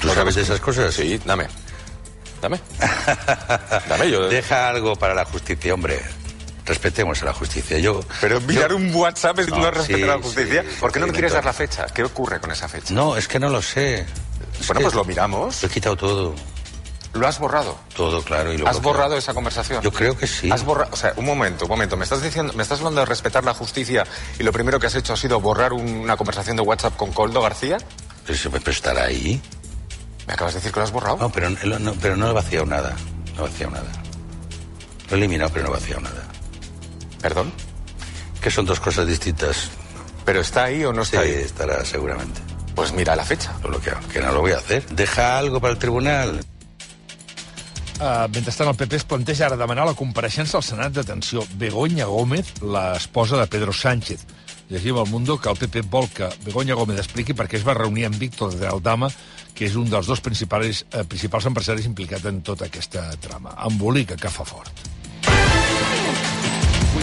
¿tú sabes de esas cosas? Sí, dame. Dame. Dame yo. Deja algo para la justicia, hombre. Respetemos a la justicia. Yo. Pero yo- un WhatsApp es no, No, respetar sí, a la justicia. sí, ¿Por qué no me quieres dar la fecha? ¿Qué ocurre con esa fecha? No, es que no lo sé. Es Bueno, que pues lo miramos. Lo he quitado todo. ¿Lo has borrado? Todo, claro. Y lo ¿Has bloqueo. borrado esa conversación? Yo creo que sí. Has borrado, o sea, un momento, un momento. Me estás diciendo, me estás hablando de respetar la justicia y lo primero que has hecho ha sido borrar una conversación de WhatsApp con Coldo García. Pero se puede estar ahí. Me acabas de decir que lo has borrado. No, pero no, pero no he vaciado nada. No he vaciado nada. Lo he eliminado, pero no he vaciado nada. ¿Perdón? Que son dos cosas distintas. ¿Pero está ahí o no está sí, ahí? estará seguramente. Pues mira la fecha. Lo bloqueo, que no lo voy a hacer. Deja algo para el tribunal. Uh, mentrestant, el PP es planteja ara demanar la compareixença al Senat d'atenció Begoña Gómez, l'esposa de Pedro Sánchez. Llegim al Mundo que el PP vol que Begoña Gómez expliqui per què es va reunir amb Víctor de Aldama, que és un dels dos principals, eh, principals empresaris implicats en tota aquesta trama. Embolica que fa fort.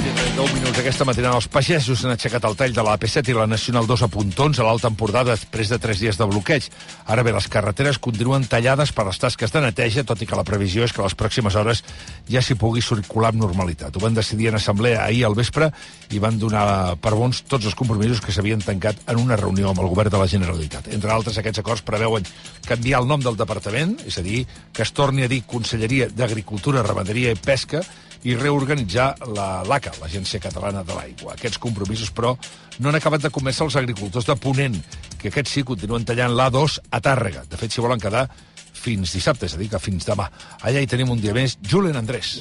8 i 39 minuts aquesta matinada. Els pagesos han aixecat el tall de la AP7 i la Nacional 2 a Pontons a l'Alt Empordà després de 3 dies de bloqueig. Ara bé, les carreteres continuen tallades per les tasques de neteja, tot i que la previsió és que les pròximes hores ja s'hi pugui circular amb normalitat. Ho van decidir en assemblea ahir al vespre i van donar per bons tots els compromisos que s'havien tancat en una reunió amb el govern de la Generalitat. Entre altres, aquests acords preveuen canviar el nom del departament, és a dir, que es torni a dir Conselleria d'Agricultura, Ramaderia i Pesca, i reorganitzar la l'ACA, l'Agència Catalana de l'Aigua. Aquests compromisos, però, no han acabat de convèncer els agricultors de Ponent, que aquests sí continuen tallant l'A2 a Tàrrega. De fet, s'hi volen quedar fins dissabte, és a dir, que fins demà. Allà hi tenim un dia més. Julen Andrés.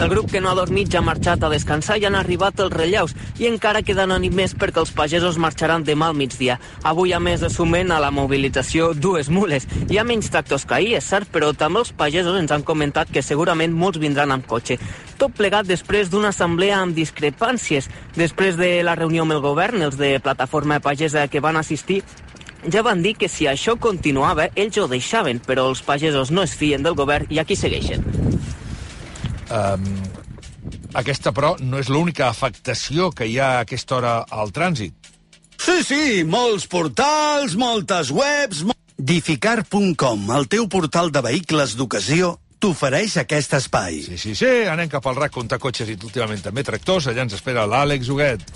El grup que no ha dormit ja ha marxat a descansar i han arribat els relleus i encara queden més perquè els pagesos marxaran demà al migdia. Avui, a més, sumen a la mobilització dues mules. Hi ha menys tractors que ahir, és cert, però també els pagesos ens han comentat que segurament molts vindran amb cotxe. Tot plegat després d'una assemblea amb discrepàncies. Després de la reunió amb el govern, els de Plataforma Pagesa que van assistir ja van dir que si això continuava, ells ho deixaven, però els pagesos no es fien del govern i aquí segueixen. Um, aquesta, però, no és l'única afectació que hi ha a aquesta hora al trànsit. Sí, sí, molts portals, moltes webs... Mo... Dificar.com, el teu portal de vehicles d'ocasió, t'ofereix aquest espai. Sí, sí, sí, anem cap al RAC comptar cotxes i últimament també tractors. Allà ens espera l'Àlex Huguet.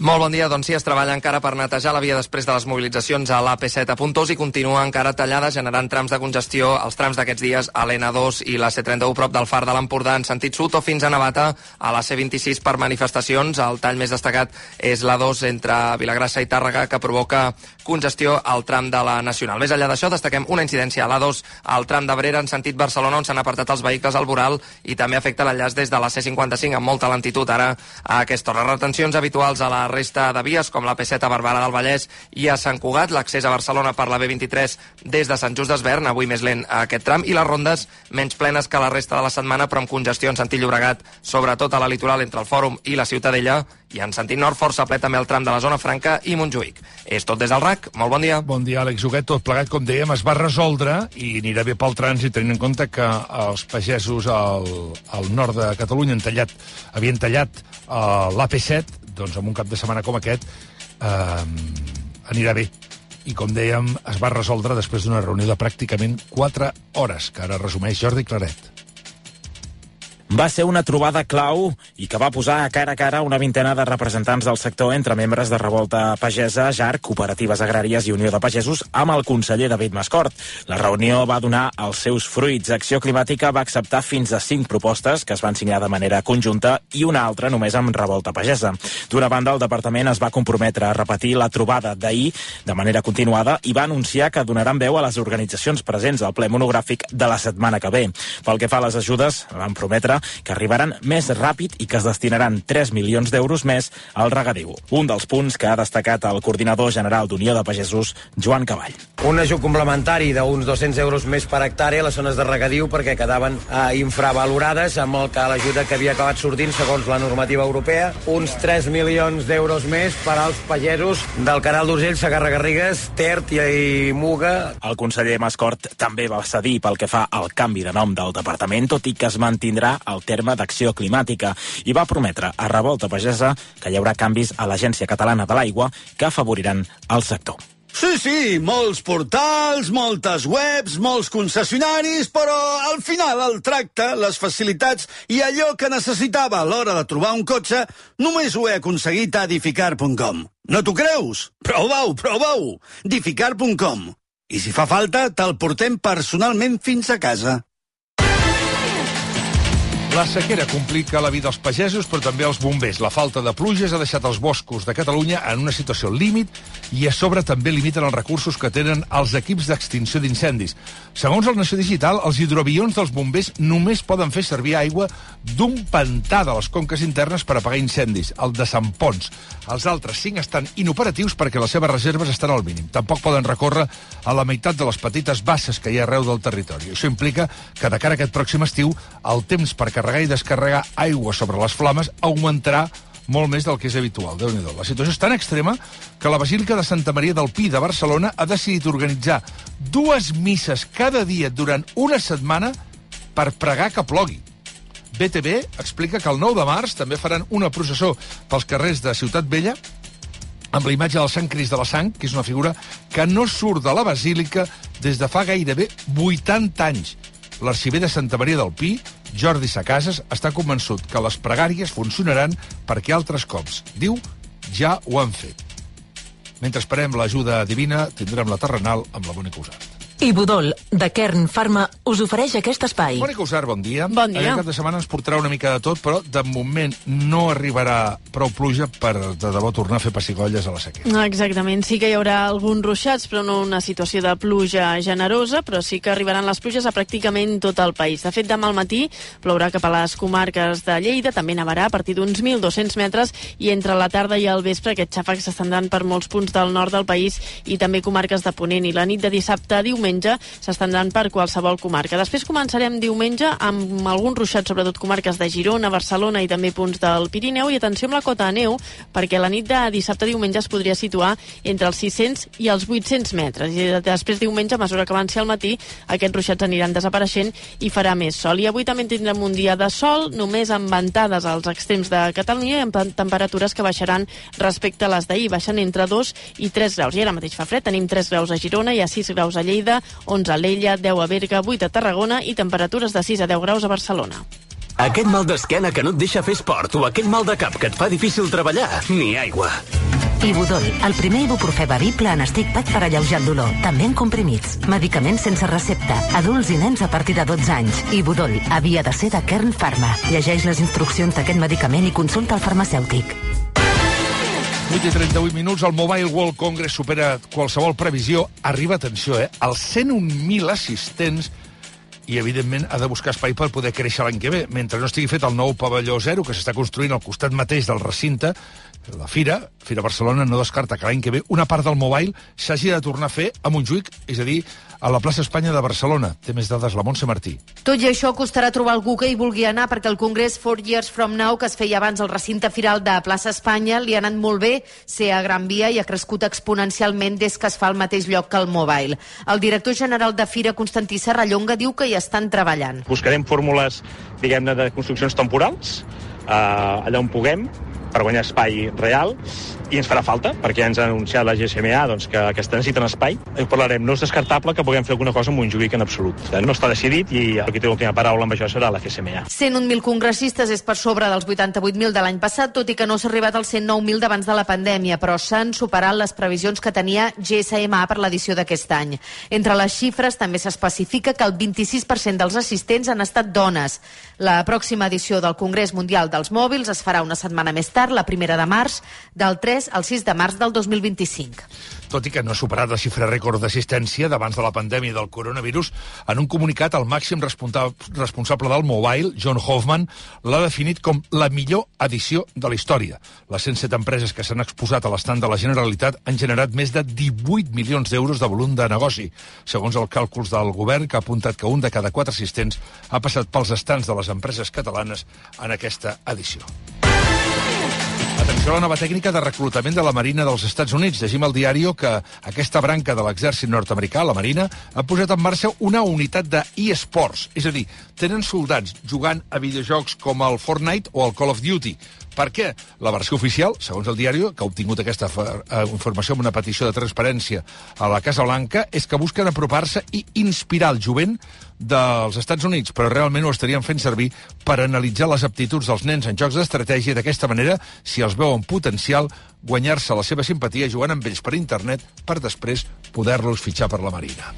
Molt bon dia. Doncs sí, es treballa encara per netejar la via després de les mobilitzacions a l'AP7 a Puntós i continua encara tallada, generant trams de congestió els trams d'aquests dies a l'N2 i la C31 prop del Far de l'Empordà en sentit sud o fins a Navata a la C26 per manifestacions. El tall més destacat és la 2 entre Vilagrassa i Tàrrega que provoca congestió al tram de la Nacional. Més enllà d'això, destaquem una incidència a l'A2 al tram d'Abrera en sentit Barcelona on s'han apartat els vehicles al voral i també afecta l'enllaç des de la C55 amb molta lentitud ara a aquesta hora. Retencions habituals a la resta de vies, com la P7 a Barberà del Vallès i a Sant Cugat, l'accés a Barcelona per la B23 des de Sant Just d'Esvern, avui més lent a aquest tram, i les rondes menys plenes que la resta de la setmana, però amb congestió en sentit Llobregat, sobretot a la litoral entre el Fòrum i la Ciutadella, i en sentit nord força ple també el tram de la zona franca i Montjuïc. És tot des del RAC, molt bon dia. Bon dia, Àlex Huguet. Tot plegat, com dèiem, es va resoldre i anirà bé pel trànsit, tenint en compte que els pagesos al, al nord de Catalunya han tallat, havien tallat uh, l'AP7, doncs amb un cap de setmana com aquest, uh, anirà bé. I, com dèiem, es va resoldre després d'una reunió de pràcticament 4 hores, que ara resumeix Jordi Claret. Va ser una trobada clau i que va posar a cara a cara una vintena de representants del sector entre membres de Revolta Pagesa, JAR, Cooperatives Agràries i Unió de Pagesos amb el conseller David Mascort. La reunió va donar els seus fruits. Acció Climàtica va acceptar fins a cinc propostes que es van signar de manera conjunta i una altra només amb Revolta Pagesa. D'una banda, el departament es va comprometre a repetir la trobada d'ahir de manera continuada i va anunciar que donaran veu a les organitzacions presents al ple monogràfic de la setmana que ve. Pel que fa a les ajudes, van prometre que arribaran més ràpid i que es destinaran 3 milions d'euros més al regadiu. Un dels punts que ha destacat el coordinador general d'Unió de Pagesos, Joan Cavall. Un ajut complementari d'uns 200 euros més per hectàrea a les zones de regadiu perquè quedaven eh, infravalorades amb el que l'ajuda que havia acabat sortint segons la normativa europea. Uns 3 milions d'euros més per als pagesos del Canal d'Urgell, Sagarra Garrigues, Tert i Muga. El conseller Mascort també va cedir pel que fa al canvi de nom del departament, tot i que es mantindrà el terme d'acció climàtica i va prometre a Revolta Pagesa que hi haurà canvis a l'Agència Catalana de l'Aigua que afavoriran el sector. Sí, sí, molts portals, moltes webs, molts concessionaris, però al final el tracte, les facilitats i allò que necessitava a l'hora de trobar un cotxe només ho he aconseguit a edificar.com. No t'ho creus? Prova-ho, prova-ho! edificar.com. I si fa falta, te'l portem personalment fins a casa. La sequera complica la vida als pagesos, però també als bombers. La falta de pluges ha deixat els boscos de Catalunya en una situació límit i a sobre també limiten els recursos que tenen els equips d'extinció d'incendis. Segons el Nació Digital, els hidroavions dels bombers només poden fer servir aigua d'un pantà de les conques internes per apagar incendis, el de Sant Pons. Els altres cinc estan inoperatius perquè les seves reserves estan al mínim. Tampoc poden recórrer a la meitat de les petites basses que hi ha arreu del territori. Això implica que de cara a aquest pròxim estiu el temps per carregar i descarregar aigua sobre les flames augmentarà molt més del que és habitual. déu nhi La situació és tan extrema que la Basílica de Santa Maria del Pi de Barcelona ha decidit organitzar dues misses cada dia durant una setmana per pregar que plogui. BTV explica que el 9 de març també faran una processó pels carrers de Ciutat Vella amb la imatge del Sant Crist de la Sang, que és una figura que no surt de la Basílica des de fa gairebé 80 anys. L'arxiver de Santa Maria del Pi, Jordi Sacases, està convençut que les pregàries funcionaran perquè altres cops, diu, ja ho han fet. Mentre esperem l'ajuda divina, tindrem la terrenal amb la Mònica Usart. I Budol, de Kern Pharma, us ofereix aquest espai. Mònica Usar, bon dia. Bon dia. Aquest cap de setmana ens portarà una mica de tot, però de moment no arribarà prou pluja per de debò tornar a fer pessigolles a la sequera. Exactament, sí que hi haurà alguns ruixats, però no una situació de pluja generosa, però sí que arribaran les pluges a pràcticament tot el país. De fet, demà al matí plourà cap a les comarques de Lleida, també nevarà a partir d'uns 1.200 metres, i entre la tarda i el vespre aquests xàfecs s'estendran per molts punts del nord del país i també comarques de Ponent. I la nit de dissabte a diumenge s'estendran per qualsevol comarca. Després començarem diumenge amb alguns ruixats, sobretot comarques de Girona, Barcelona i també punts del Pirineu, i atenció amb la cota de neu, perquè la nit de dissabte a diumenge es podria situar entre els 600 i els 800 metres. I després diumenge, a mesura que avanci al matí, aquests ruixats aniran desapareixent i farà més sol. I avui també tindrem un dia de sol, només amb ventades als extrems de Catalunya i amb temperatures que baixaran respecte a les d'ahir, baixen entre 2 i 3 graus. I ara mateix fa fred, tenim 3 graus a Girona, hi ha 6 graus a Lleida, 11 a L'Ella, 10 a Berga, 8 a Tarragona i temperatures de 6 a 10 graus a Barcelona. Aquest mal d'esquena que no et deixa fer esport o aquell mal de cap que et fa difícil treballar, ni aigua. Ibudol, el primer ibuprofè bevible en stick pack per alleujar el dolor, també en comprimits. Medicaments sense recepta, adults i nens a partir de 12 anys. Ibudol, havia de ser de Kern Pharma. Llegeix les instruccions d'aquest medicament i consulta el farmacèutic. 8 i 38 minuts, el Mobile World Congress supera qualsevol previsió. Arriba, atenció, eh, als 101.000 assistents i, evidentment, ha de buscar espai per poder créixer l'any que ve. Mentre no estigui fet el nou pavelló zero, que s'està construint al costat mateix del recinte, la Fira, Fira Barcelona, no descarta que l'any que ve una part del Mobile s'hagi de tornar a fer a Montjuïc, és a dir, a la plaça Espanya de Barcelona. Té més dades la Montse Martí. Tot i això, costarà trobar algú que hi vulgui anar, perquè el Congrés Four Years From Now, que es feia abans al recinte firal de plaça Espanya, li ha anat molt bé ser a Gran Via i ha crescut exponencialment des que es fa al mateix lloc que el Mobile. El director general de Fira, Constantí Serrallonga, diu que hi estan treballant. Buscarem fórmules, diguem-ne, de construccions temporals, eh, allà on puguem, per guanyar espai real i ens farà falta, perquè ja ens ha anunciat la GSMA doncs, que, que es necessiten espai. Ho parlarem. No és descartable que puguem fer alguna cosa amb Montjuïc en absolut. No està decidit i el que té l'última paraula amb això serà la GSMA. 101.000 congressistes és per sobre dels 88.000 de l'any passat, tot i que no s'ha arribat als 109.000 d'abans de la pandèmia, però s'han superat les previsions que tenia GSMA per l'edició d'aquest any. Entre les xifres també s'especifica que el 26% dels assistents han estat dones. La pròxima edició del Congrés Mundial dels Mòbils es farà una setmana més tard, la primera de març, del 3 al 6 de març del 2025. Tot i que no ha superat la xifra rècord d'assistència d'abans de la pandèmia del coronavirus, en un comunicat el màxim responsable del Mobile, John Hoffman, l'ha definit com la millor edició de la història. Les 107 empreses que s'han exposat a l'estand de la Generalitat han generat més de 18 milions d'euros de volum de negoci, segons els càlculs del govern, que ha apuntat que un de cada quatre assistents ha passat pels estants de les empreses catalanes en aquesta edició. Atenció a la nova tècnica de reclutament de la Marina dels Estats Units. Llegim al diari que aquesta branca de l'exèrcit nord-americà, la Marina, ha posat en marxa una unitat de eSports. És a dir, tenen soldats jugant a videojocs com el Fortnite o el Call of Duty. Per què? La versió oficial, segons el diari, que ha obtingut aquesta eh, informació amb una petició de transparència a la Casa Blanca, és que busquen apropar-se i inspirar el jovent dels Estats Units, però realment ho estarien fent servir per analitzar les aptituds dels nens en jocs d'estratègia i d'aquesta manera, si els veuen potencial, guanyar-se la seva simpatia jugant amb ells per internet per després poder-los fitxar per la Marina.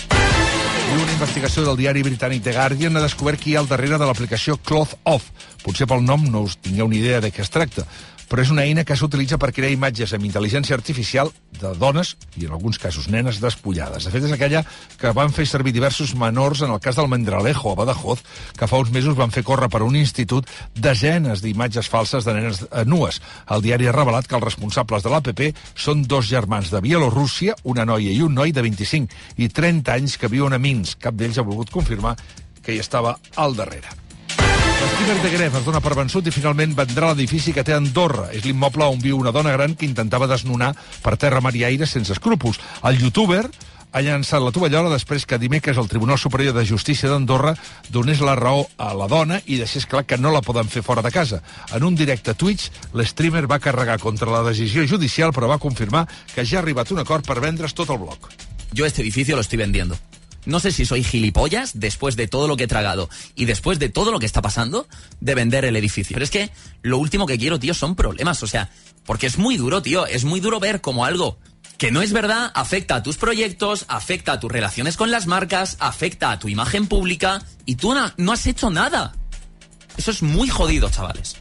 I una investigació del diari britànic The Guardian ha descobert qui hi ha al darrere de l'aplicació Cloth Off. Potser pel nom no us tingueu ni idea de què es tracta, però és una eina que s'utilitza per crear imatges amb intel·ligència artificial de dones, i en alguns casos nenes, despullades. De fet, és aquella que van fer servir diversos menors en el cas del Mendralejo, a Badajoz, que fa uns mesos van fer córrer per un institut desenes d'imatges falses de nenes eh, nues. El diari ha revelat que els responsables de l'APP són dos germans de Bielorússia, una noia i un noi de 25 i 30 anys que viuen a Minsk. Cap d'ells ha volgut confirmar que hi estava al darrere. L'Stiver de Gref es dona per vençut i finalment vendrà l'edifici que té Andorra. És l'immoble on viu una dona gran que intentava desnonar per terra, mar i aire sense escrúpols. El youtuber ha llançat la tovallola després que dimecres el Tribunal Superior de Justícia d'Andorra donés la raó a la dona i deixés clar que no la poden fer fora de casa. En un directe a Twitch, l'streamer va carregar contra la decisió judicial, però va confirmar que ja ha arribat un acord per vendre's tot el bloc. Yo este edificio lo estoy vendiendo. No sé si soy gilipollas después de todo lo que he tragado y después de todo lo que está pasando de vender el edificio. Pero es que lo último que quiero, tío, son problemas. O sea, porque es muy duro, tío. Es muy duro ver como algo que no es verdad, afecta a tus proyectos, afecta a tus relaciones con las marcas, afecta a tu imagen pública y tú no, has hecho nada. Eso es muy jodido, chavales.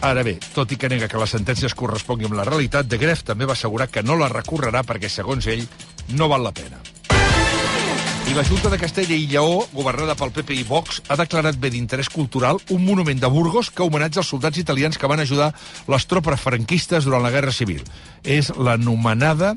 Ara bé, tot que nega que la sentència es correspongui la realitat, De Gref també va assegurar que no la recorrerà perquè, segons ell, no val la pena. I la Junta de Castella i Lleó, governada pel PP i Vox, ha declarat bé d'interès cultural un monument de Burgos que homenatja els soldats italians que van ajudar les tropes franquistes durant la Guerra Civil. És l'anomenada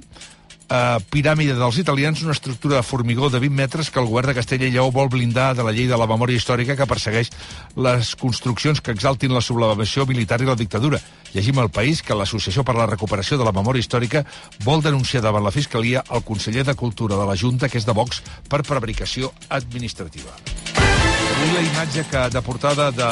eh, piràmide dels italians, una estructura de formigó de 20 metres que el govern de Castella i Lleó vol blindar de la llei de la memòria històrica que persegueix les construccions que exaltin la sublevació militar i la dictadura. Llegim al país que l'Associació per la Recuperació de la Memòria Històrica vol denunciar davant la Fiscalia el conseller de Cultura de la Junta, que és de Vox, per prevaricació administrativa. Avui la imatge que de portada de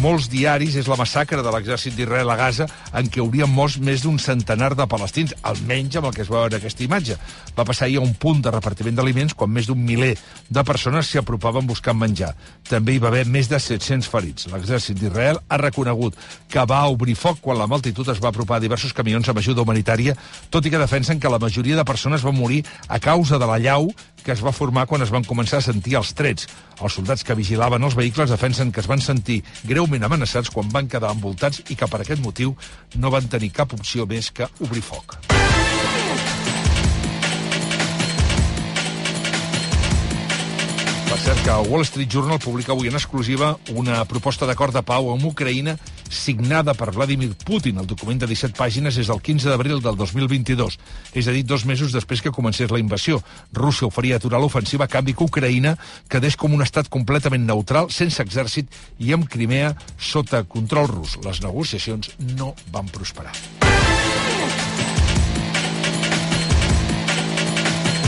molts diaris és la massacre de l'exèrcit d'Israel a Gaza, en què haurien mort més d'un centenar de palestins, almenys amb el que es veu en aquesta imatge. Va passar ahir a un punt de repartiment d'aliments quan més d'un miler de persones s'hi apropaven buscant menjar. També hi va haver més de 700 ferits. L'exèrcit d'Israel ha reconegut que va obrir foc quan la multitud es va apropar a diversos camions amb ajuda humanitària, tot i que defensen que la majoria de persones van morir a causa de la llau que es va formar quan es van començar a sentir els trets. Els soldats que vigilaven els vehicles defensen que es van sentir greument amenaçats quan van quedar envoltats i que per aquest motiu no van tenir cap opció més que obrir foc. Cert, que el Wall Street Journal publica avui en exclusiva una proposta d'acord de pau amb Ucraïna signada per Vladimir Putin. El document de 17 pàgines és del 15 d'abril del 2022, és a dir, dos mesos després que comencés la invasió. Rússia oferia aturar l'ofensiva a canvi que Ucraïna quedés com un estat completament neutral, sense exèrcit i amb Crimea sota control rus. Les negociacions no van prosperar.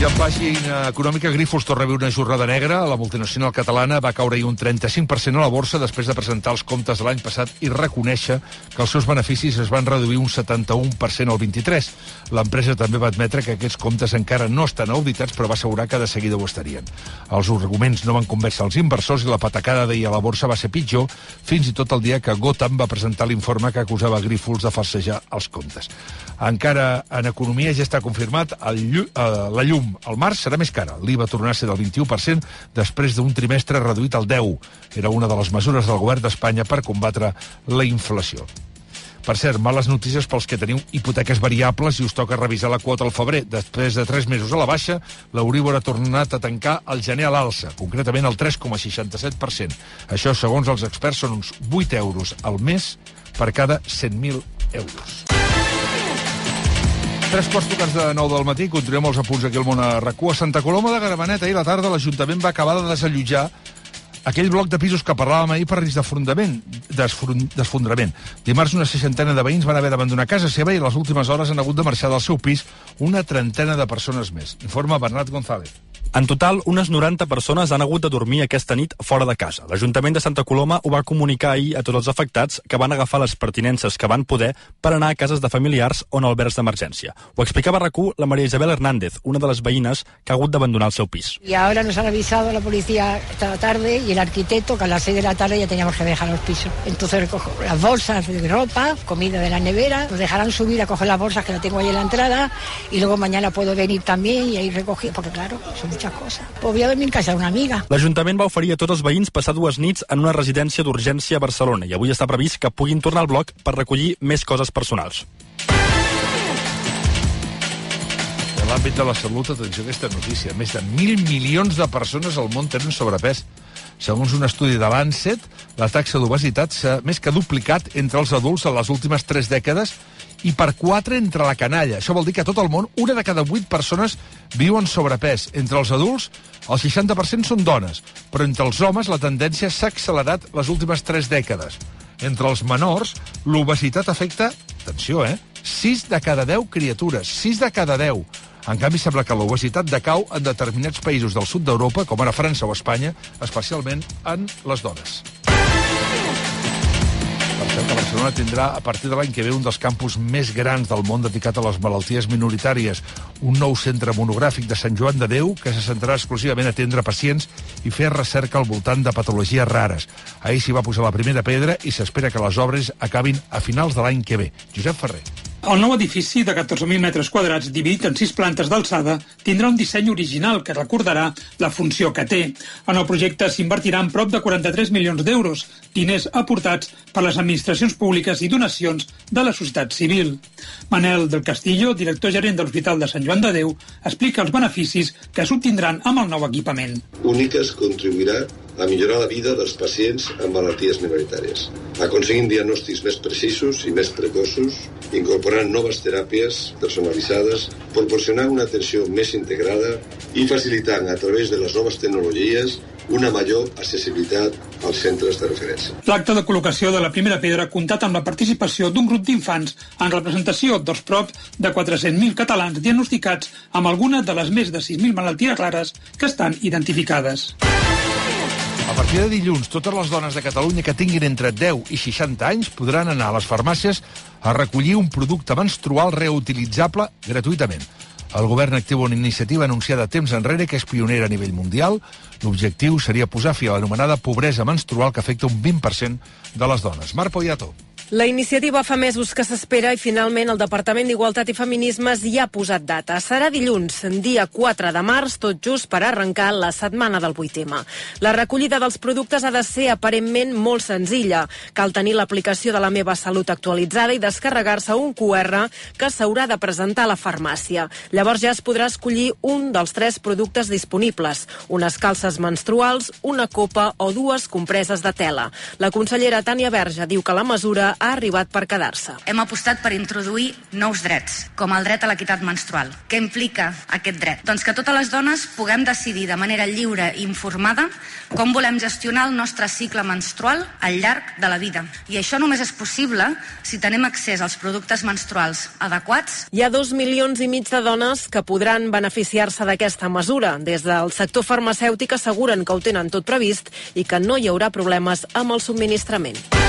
I en pàgina econòmica, Grifols torna a viure una jornada negra. La multinacional catalana va caure un 35% a la borsa després de presentar els comptes de l'any passat i reconèixer que els seus beneficis es van reduir un 71% al 23. L'empresa també va admetre que aquests comptes encara no estan auditats, però va assegurar que de seguida ho estarien. Els arguments no van convèncer els inversors i la patacada d'ahir a la borsa va ser pitjor, fins i tot el dia que Gotham va presentar l'informe que acusava Grifols de falsejar els comptes. Encara en economia ja està confirmat el, llu- eh, la llum al març serà més cara. L'IVA tornarà a ser del 21% després d'un trimestre reduït al 10. Era una de les mesures del govern d'Espanya per combatre la inflació. Per cert, males notícies pels que teniu hipoteques variables i us toca revisar la quota al febrer. Després de 3 mesos a la baixa, l'Euríbor ha tornat a tancar el gener a l'alça, concretament el 3,67%. Això, segons els experts, són uns 8 euros al mes per cada 100.000 euros. Tres quarts tocats de 9 del matí, continuem els apunts aquí al món a RAC1. A Santa Coloma de Gramenet, ahir a la tarda, l'Ajuntament va acabar de desallotjar aquell bloc de pisos que parlàvem ahir per risc d'afronament, desfron- desfondrament. Dimarts una seixantena de veïns van haver d'abandonar casa seva i a les últimes hores han hagut de marxar del seu pis una trentena de persones més. Informa Bernat González. En total, unes 90 persones han hagut de dormir aquesta nit fora de casa. L'Ajuntament de Santa Coloma ho va comunicar ahir a tots els afectats que van agafar les pertinences que van poder per anar a cases de familiars o en albergs d'emergència. Ho explicava a RAC1 la Maria Isabel Hernández, una de les veïnes que ha hagut d'abandonar el seu pis. Y ahora nos han avisado la policía esta tarde y el arquitecto que a las 6 de la tarde ya teníamos que dejar los pisos. Entonces recojo las bolsas de ropa, comida de la nevera, nos dejarán subir a coger las bolsas que la tengo ahí en la entrada y luego mañana puedo venir también y ahí recoger, porque claro, son muchas cosas. Pues voy a dormir en casa de una amiga. L'Ajuntament va oferir a tots els veïns passar dues nits en una residència d'urgència a Barcelona i avui està previst que puguin tornar al bloc per recollir més coses personals. En l'àmbit de la salut, atenció a aquesta notícia. Més de mil milions de persones al món tenen sobrepès. Segons un estudi de l'ANSET, la taxa d'obesitat s'ha més que duplicat entre els adults en les últimes tres dècades i per quatre entre la canalla. Això vol dir que a tot el món una de cada vuit persones viuen sobrepès. Entre els adults, el 60% són dones, però entre els homes la tendència s'ha accelerat les últimes tres dècades. Entre els menors, l'obesitat afecta, atenció, eh, 6 de cada 10 criatures, 6 de cada 10. En canvi, sembla que l'obesitat decau en determinats països del sud d'Europa, com ara França o Espanya, especialment en les dones. Per cert, que Barcelona tindrà a partir de l'any que ve un dels campus més grans del món dedicat a les malalties minoritàries, un nou centre monogràfic de Sant Joan de Déu que se centrarà exclusivament a atendre pacients i fer recerca al voltant de patologies rares. Ahir s'hi va posar la primera pedra i s'espera que les obres acabin a finals de l'any que ve. Josep Ferrer. El nou edifici de 14.000 metres quadrats dividit en sis plantes d'alçada tindrà un disseny original que recordarà la funció que té. En el projecte s'invertiran prop de 43 milions d'euros, diners aportats per les administracions públiques i donacions de la societat civil. Manel del Castillo, director gerent de l'Hospital de Sant Joan de Déu, explica els beneficis que s'obtindran amb el nou equipament. Úniques contribuirà a millorar la vida dels pacients amb malalties minoritàries, aconseguint diagnòstics més precisos i més precoços, incorporant noves teràpies personalitzades, proporcionant una atenció més integrada i facilitant a través de les noves tecnologies una major accessibilitat als centres de referència. L'acte de col·locació de la primera pedra ha comptat amb la participació d'un grup d'infants en representació dels prop de 400.000 catalans diagnosticats amb alguna de les més de 6.000 malalties rares que estan identificades. A partir de dilluns, totes les dones de Catalunya que tinguin entre 10 i 60 anys podran anar a les farmàcies a recollir un producte menstrual reutilitzable gratuïtament. El govern activa una iniciativa anunciada temps enrere que és pionera a nivell mundial. L'objectiu seria posar fi a l'anomenada pobresa menstrual que afecta un 20% de les dones. Marc Poyato. La iniciativa fa mesos que s'espera i finalment el Departament d'Igualtat i Feminismes hi ha posat data. Serà dilluns, dia 4 de març, tot just per arrencar la setmana del 8M. La recollida dels productes ha de ser aparentment molt senzilla. Cal tenir l'aplicació de la meva salut actualitzada i descarregar-se un QR que s'haurà de presentar a la farmàcia. Llavors ja es podrà escollir un dels tres productes disponibles, unes calces menstruals, una copa o dues compreses de tela. La consellera Tània Verge diu que la mesura ha arribat per quedar-se. Hem apostat per introduir nous drets, com el dret a l'equitat menstrual. Què implica aquest dret? Doncs que totes les dones puguem decidir de manera lliure i informada com volem gestionar el nostre cicle menstrual al llarg de la vida. I això només és possible si tenim accés als productes menstruals adequats. Hi ha dos milions i mig de dones que podran beneficiar-se d'aquesta mesura. Des del sector farmacèutic asseguren que ho tenen tot previst i que no hi haurà problemes amb el subministrament.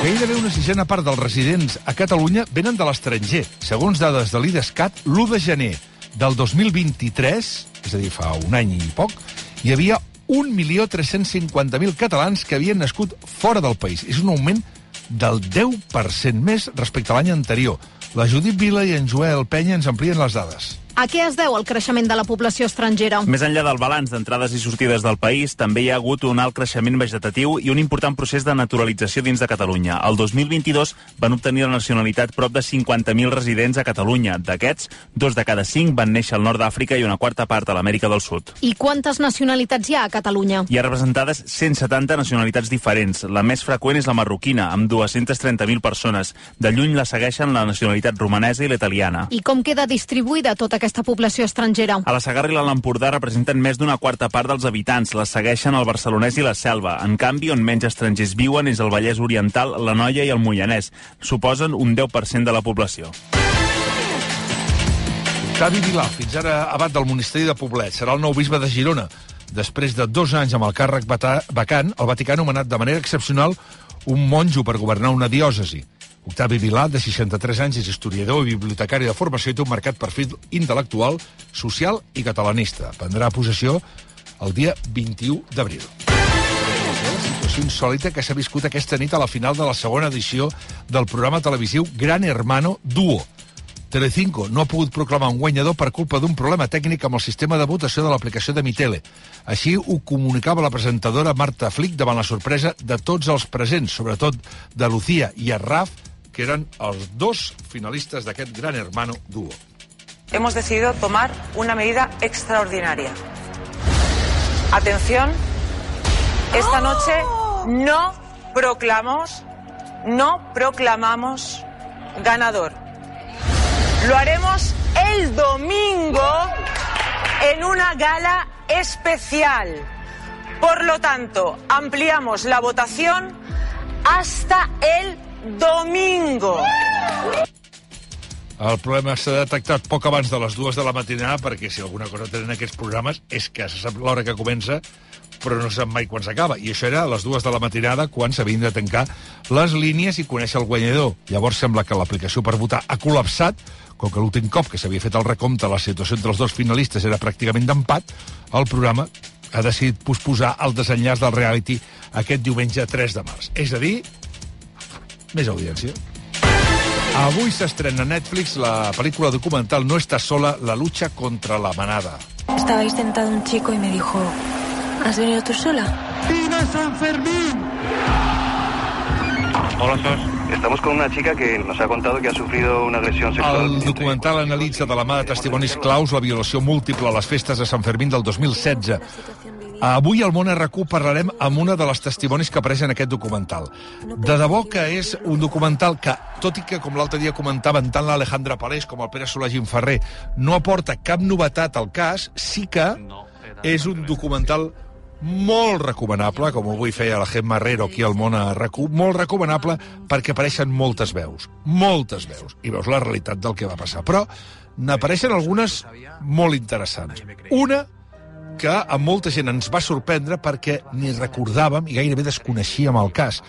Gairebé una sisena part dels residents a Catalunya venen de l'estranger. Segons dades de l'IDESCAT, l'1 de gener del 2023, és a dir, fa un any i poc, hi havia 1.350.000 catalans que havien nascut fora del país. És un augment del 10% més respecte a l'any anterior. La Judit Vila i en Joel Penya ens amplien les dades. A què es deu el creixement de la població estrangera? Més enllà del balanç d'entrades i sortides del país, també hi ha hagut un alt creixement vegetatiu i un important procés de naturalització dins de Catalunya. El 2022 van obtenir la nacionalitat prop de 50.000 residents a Catalunya. D'aquests, dos de cada cinc van néixer al nord d'Àfrica i una quarta part a l'Amèrica del Sud. I quantes nacionalitats hi ha a Catalunya? Hi ha representades 170 nacionalitats diferents. La més freqüent és la marroquina, amb 230.000 persones. De lluny la segueixen la nacionalitat romanesa i la italiana. I com queda distribuïda tota aquesta població estrangera? A la Sagarra i l'Empordà representen més d'una quarta part dels habitants. La segueixen el barcelonès i la Selva. En canvi, on menys estrangers viuen és el Vallès Oriental, la Noia i el Moianès. Suposen un 10% de la població. Octavi Vilà, fins ara abat del Ministeri de Poblet, serà el nou bisbe de Girona. Després de dos anys amb el càrrec vacant, el Vaticà ha nomenat de manera excepcional un monjo per governar una diòcesi. Octavi Vilà, de 63 anys, és historiador i bibliotecari de formació i té un marcat perfil intel·lectual, social i catalanista. Prendrà possessió el dia 21 d'abril. La situació insòlita que s'ha viscut aquesta nit a la final de la segona edició del programa televisiu Gran Hermano Duo. Telecinco no ha pogut proclamar un guanyador per culpa d'un problema tècnic amb el sistema de votació de l'aplicació de Mitele. Així ho comunicava la presentadora Marta Flick davant la sorpresa de tots els presents, sobretot de Lucía i Arraf, que eren els dos finalistes d'aquest Gran Hermano Duo. Hemos decidido tomar una medida extraordinaria. Atención, esta noche no proclamamos, no proclamamos ganador. Lo haremos el domingo en una gala especial. Por lo tanto, ampliamos la votación hasta el domingo. El problema s'ha detectat poc abans de les dues de la matinada, perquè si alguna cosa tenen aquests programes és que se sap l'hora que comença, però no sap mai quan s'acaba. I això era a les dues de la matinada, quan s'havien de tancar les línies i conèixer el guanyador. Llavors sembla que l'aplicació per votar ha col·lapsat, com que l'últim cop que s'havia fet el recompte la situació entre els dos finalistes era pràcticament d'empat, el programa ha decidit posposar el desenllaç del reality aquest diumenge 3 de març. És a dir, més audiència. Avui s'estrena a Netflix la pel·lícula documental No estás sola, la lucha contra la manada. Estaba sentado un chico y me dijo, ¿has venido tú sola? ¡Viva San Fermín! Hola, Sos. Estamos con una chica que nos ha contado que ha sufrido una agresión sexual. El documental analitza de la mà de testimonis claus la violació múltiple a les festes de Sant Fermín del 2016. Avui al Món RQ parlarem amb una de les testimonis que apareix en aquest documental. De debò que és un documental que, tot i que, com l'altre dia comentaven tant l'Alejandra Palés com el Pere Solagin Ferrer, no aporta cap novetat al cas, sí que és un documental molt recomanable, com avui feia la Gemma Herrero aquí al món a RAC1, molt recomanable perquè apareixen moltes veus, moltes veus, i veus la realitat del que va passar. Però n'apareixen algunes molt interessants. Una que a molta gent ens va sorprendre perquè ni recordàvem i gairebé desconeixíem el cas.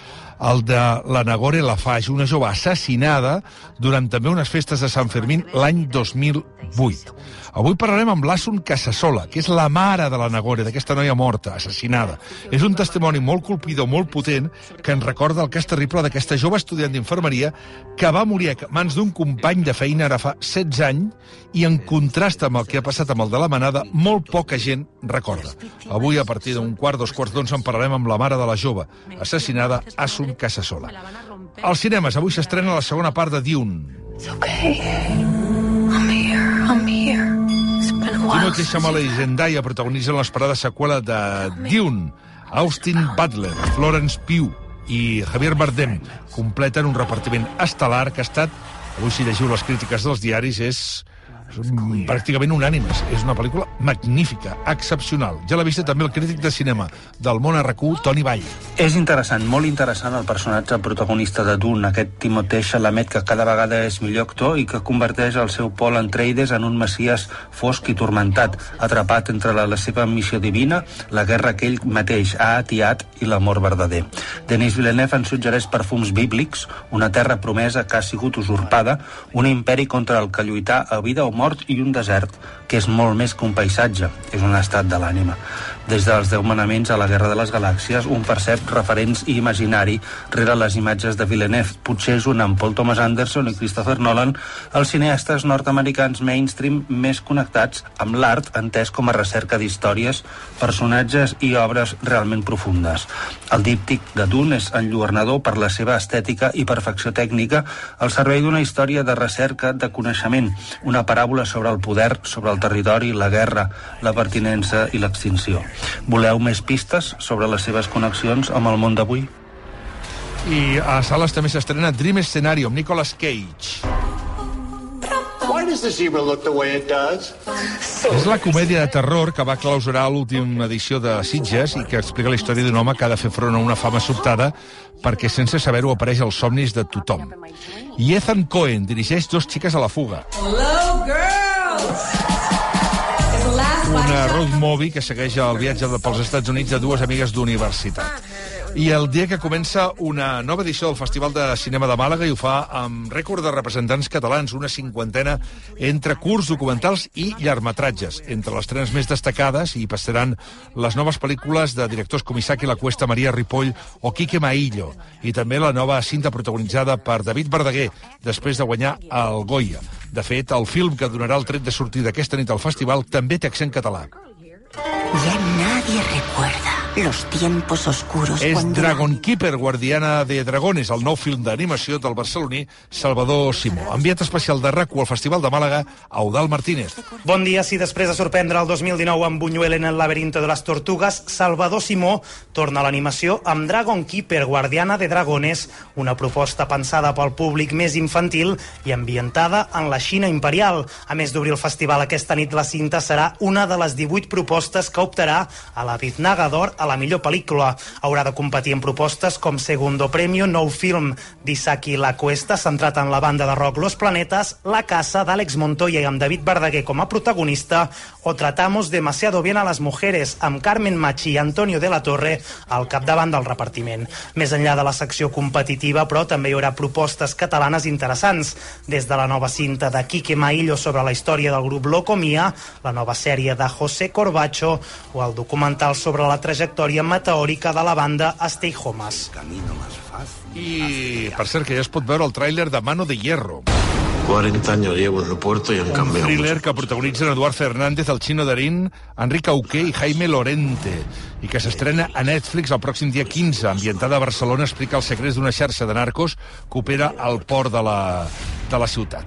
El de la Nagore Lafage, una jove assassinada durant també unes festes de Sant Fermín l'any 2008. Avui parlarem amb l'Assun Casasola, que és la mare de la Nagore, d'aquesta noia morta, assassinada. És un testimoni molt colpidor, molt potent, que ens recorda el cas terrible d'aquesta jove estudiant d'infermeria que va morir a mans d'un company de feina ara fa 16 anys i en contrast amb el que ha passat amb el de la manada, molt poca gent recorda. Avui, a partir d'un quart, dos quarts d'onze, en parlarem amb la mare de la jove, assassinada, Assun Casasola. Als cinemes, avui s'estrena la segona part de Dune. It's okay. I'm here. I'm here. Timothée Chalamet i Zendaya protagonitzen l'esperada seqüela de Dune. Austin Butler, Florence Pugh i Javier Bardem completen un repartiment estel·lar que ha estat, avui si llegiu les crítiques dels diaris, és pràcticament unànimes. És una pel·lícula magnífica, excepcional. Ja l'ha vist també el crític de cinema del món RQ, Toni Vall. És interessant, molt interessant el personatge protagonista de Dune, aquest Timothée Chalamet que cada vegada és millor actor i que converteix el seu Paul Atreides en un messies fosc i tormentat, atrapat entre la, la seva missió divina, la guerra que ell mateix ha atiat i l'amor verdader. Denis Villeneuve ens suggereix perfums bíblics, una terra promesa que ha sigut usurpada, un imperi contra el que lluitar a vida o mort i un desert, que és molt més que un paisatge, és un estat de l'ànima. Des dels deu manaments a la Guerra de les Galàxies, un percep referents i imaginari rere les imatges de Villeneuve. Potser és un amb Paul Thomas Anderson i Christopher Nolan els cineastes nord-americans mainstream més connectats amb l'art entès com a recerca d'històries, personatges i obres realment profundes. El díptic de Dune és enlluernador per la seva estètica i perfecció tècnica al servei d'una història de recerca de coneixement, una paràbola sobre el poder, sobre el territori, la guerra, la pertinença i l'extinció. Voleu més pistes sobre les seves connexions amb el món d'avui? I a sales també s'estrena Dream Scenario amb Nicolas Cage. Why does the zebra look the way it does? És la comèdia de terror que va clausurar l'última edició de Sitges i que explica la història d'un home que ha de fer front a una fama sobtada perquè sense saber-ho apareix als somnis de tothom. I Ethan Cohen dirigeix Dos xiques a la fuga, Hello, girls! Una road movie que segueix el viatge pels Estats Units de dues amigues d'universitat. I el dia que comença una nova edició del Festival de Cinema de Màlaga i ho fa amb rècord de representants catalans, una cinquantena entre curts, documentals i llargmetratges. Entre les trenes més destacades hi passaran les noves pel·lícules de directors com Isaac i la Cuesta, Maria Ripoll o Quique Maillo, i també la nova cinta protagonitzada per David Verdaguer, després de guanyar el Goya. De fet, el film que donarà el tret de sortida aquesta nit al festival també té accent català. Ya nadie recuerda los tiempos oscuros És cuando... Dragon Keeper, guardiana de dragones, el nou film d'animació del barceloní Salvador Simó. Enviat especial de RAC1 al Festival de Màlaga, Eudal Martínez. Bon dia. Si després de sorprendre el 2019 amb Buñuel en el laberinto de les tortugues, Salvador Simó torna a l'animació amb Dragon Keeper, guardiana de dragones, una proposta pensada pel públic més infantil i ambientada en la Xina imperial. A més d'obrir el festival aquesta nit, la cinta serà una de les 18 propostes que optarà a la Biznaga d'Or a la millor pel·lícula. Haurà de competir en propostes com Segundo Premio, nou film d'Isaki La Cuesta, centrat en la banda de rock Los Planetas, La Casa d'Àlex Montoya i amb David Verdaguer com a protagonista, o Tratamos demasiado bien a las mujeres, amb Carmen Machi i Antonio de la Torre al capdavant del repartiment. Més enllà de la secció competitiva, però també hi haurà propostes catalanes interessants, des de la nova cinta de Quique Maillo sobre la història del grup Locomia, la nova sèrie de José Corbacho o el documental sobre la trajectòria trajectòria meteòrica de la banda Stay Homes. I, per cert, que ja es pot veure el tràiler de Mano de Hierro. 40 años llevo en el puerto y han Un cambiado. thriller que protagonitzen Eduard Fernández, el Chino Darín, Enric Auqué i Jaime Lorente, i que s'estrena a Netflix el pròxim dia 15. Ambientada a Barcelona, explica els secrets d'una xarxa de narcos que opera al port de la, de la ciutat.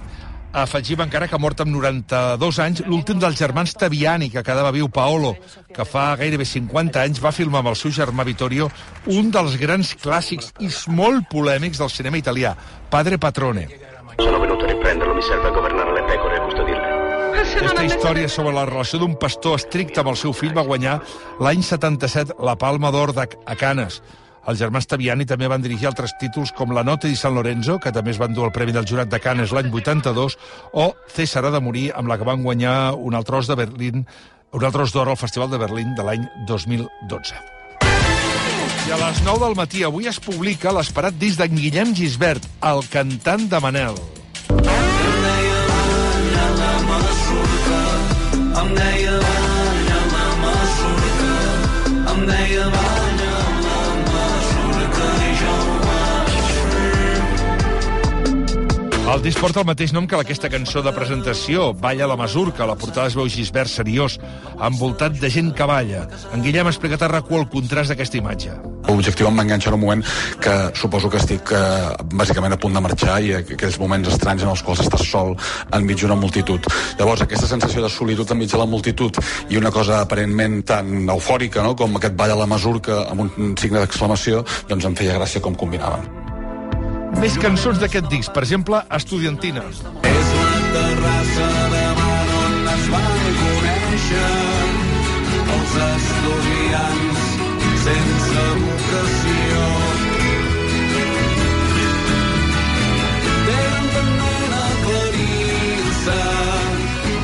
Afegim encara que ha mort amb 92 anys l'últim dels germans Taviani, que quedava viu Paolo, que fa gairebé 50 anys va filmar amb el seu germà Vittorio un dels grans clàssics i molt polèmics del cinema italià, Padre Patrone. Sono venuto a riprenderlo, mi serve a governare le pecore e custodirle. Aquesta història sobre la relació d'un pastor estricte amb el seu fill va guanyar l'any 77 la Palma d'Or a Canes. Els germans Taviani també van dirigir altres títols com La Notte di San Lorenzo, que també es van dur el Premi del Jurat de Canes l'any 82, o César ha de morir, amb la que van guanyar un altre os de Berlín, un altre os d'or al Festival de Berlín de l'any 2012. I a les 9 del matí avui es publica l'esperat disc d'en Guillem Gisbert, el cantant de Manel. Em deia la masurca, em deia El disc porta el mateix nom que aquesta cançó de presentació, Balla la Masurca. La portada es veu Gisbert seriós, envoltat de gent que balla. En Guillem ha explicat a RAC1 el contrast d'aquesta imatge. L'objectiu em va enganxar en un moment que suposo que estic eh, bàsicament a punt de marxar i aqu- aquells moments estranys en els quals estàs sol enmig d'una multitud. Llavors, aquesta sensació de solitud enmig de la multitud i una cosa aparentment tan eufòrica no? com aquest ball a la masurca amb un signe d'exclamació, doncs em feia gràcia com combinaven. Més cançons d'aquest disc, per exemple, Estudiantina. És la terrassa davant on es van conèixer els estudiants sense vocació. Tenen pendent aclarir-se,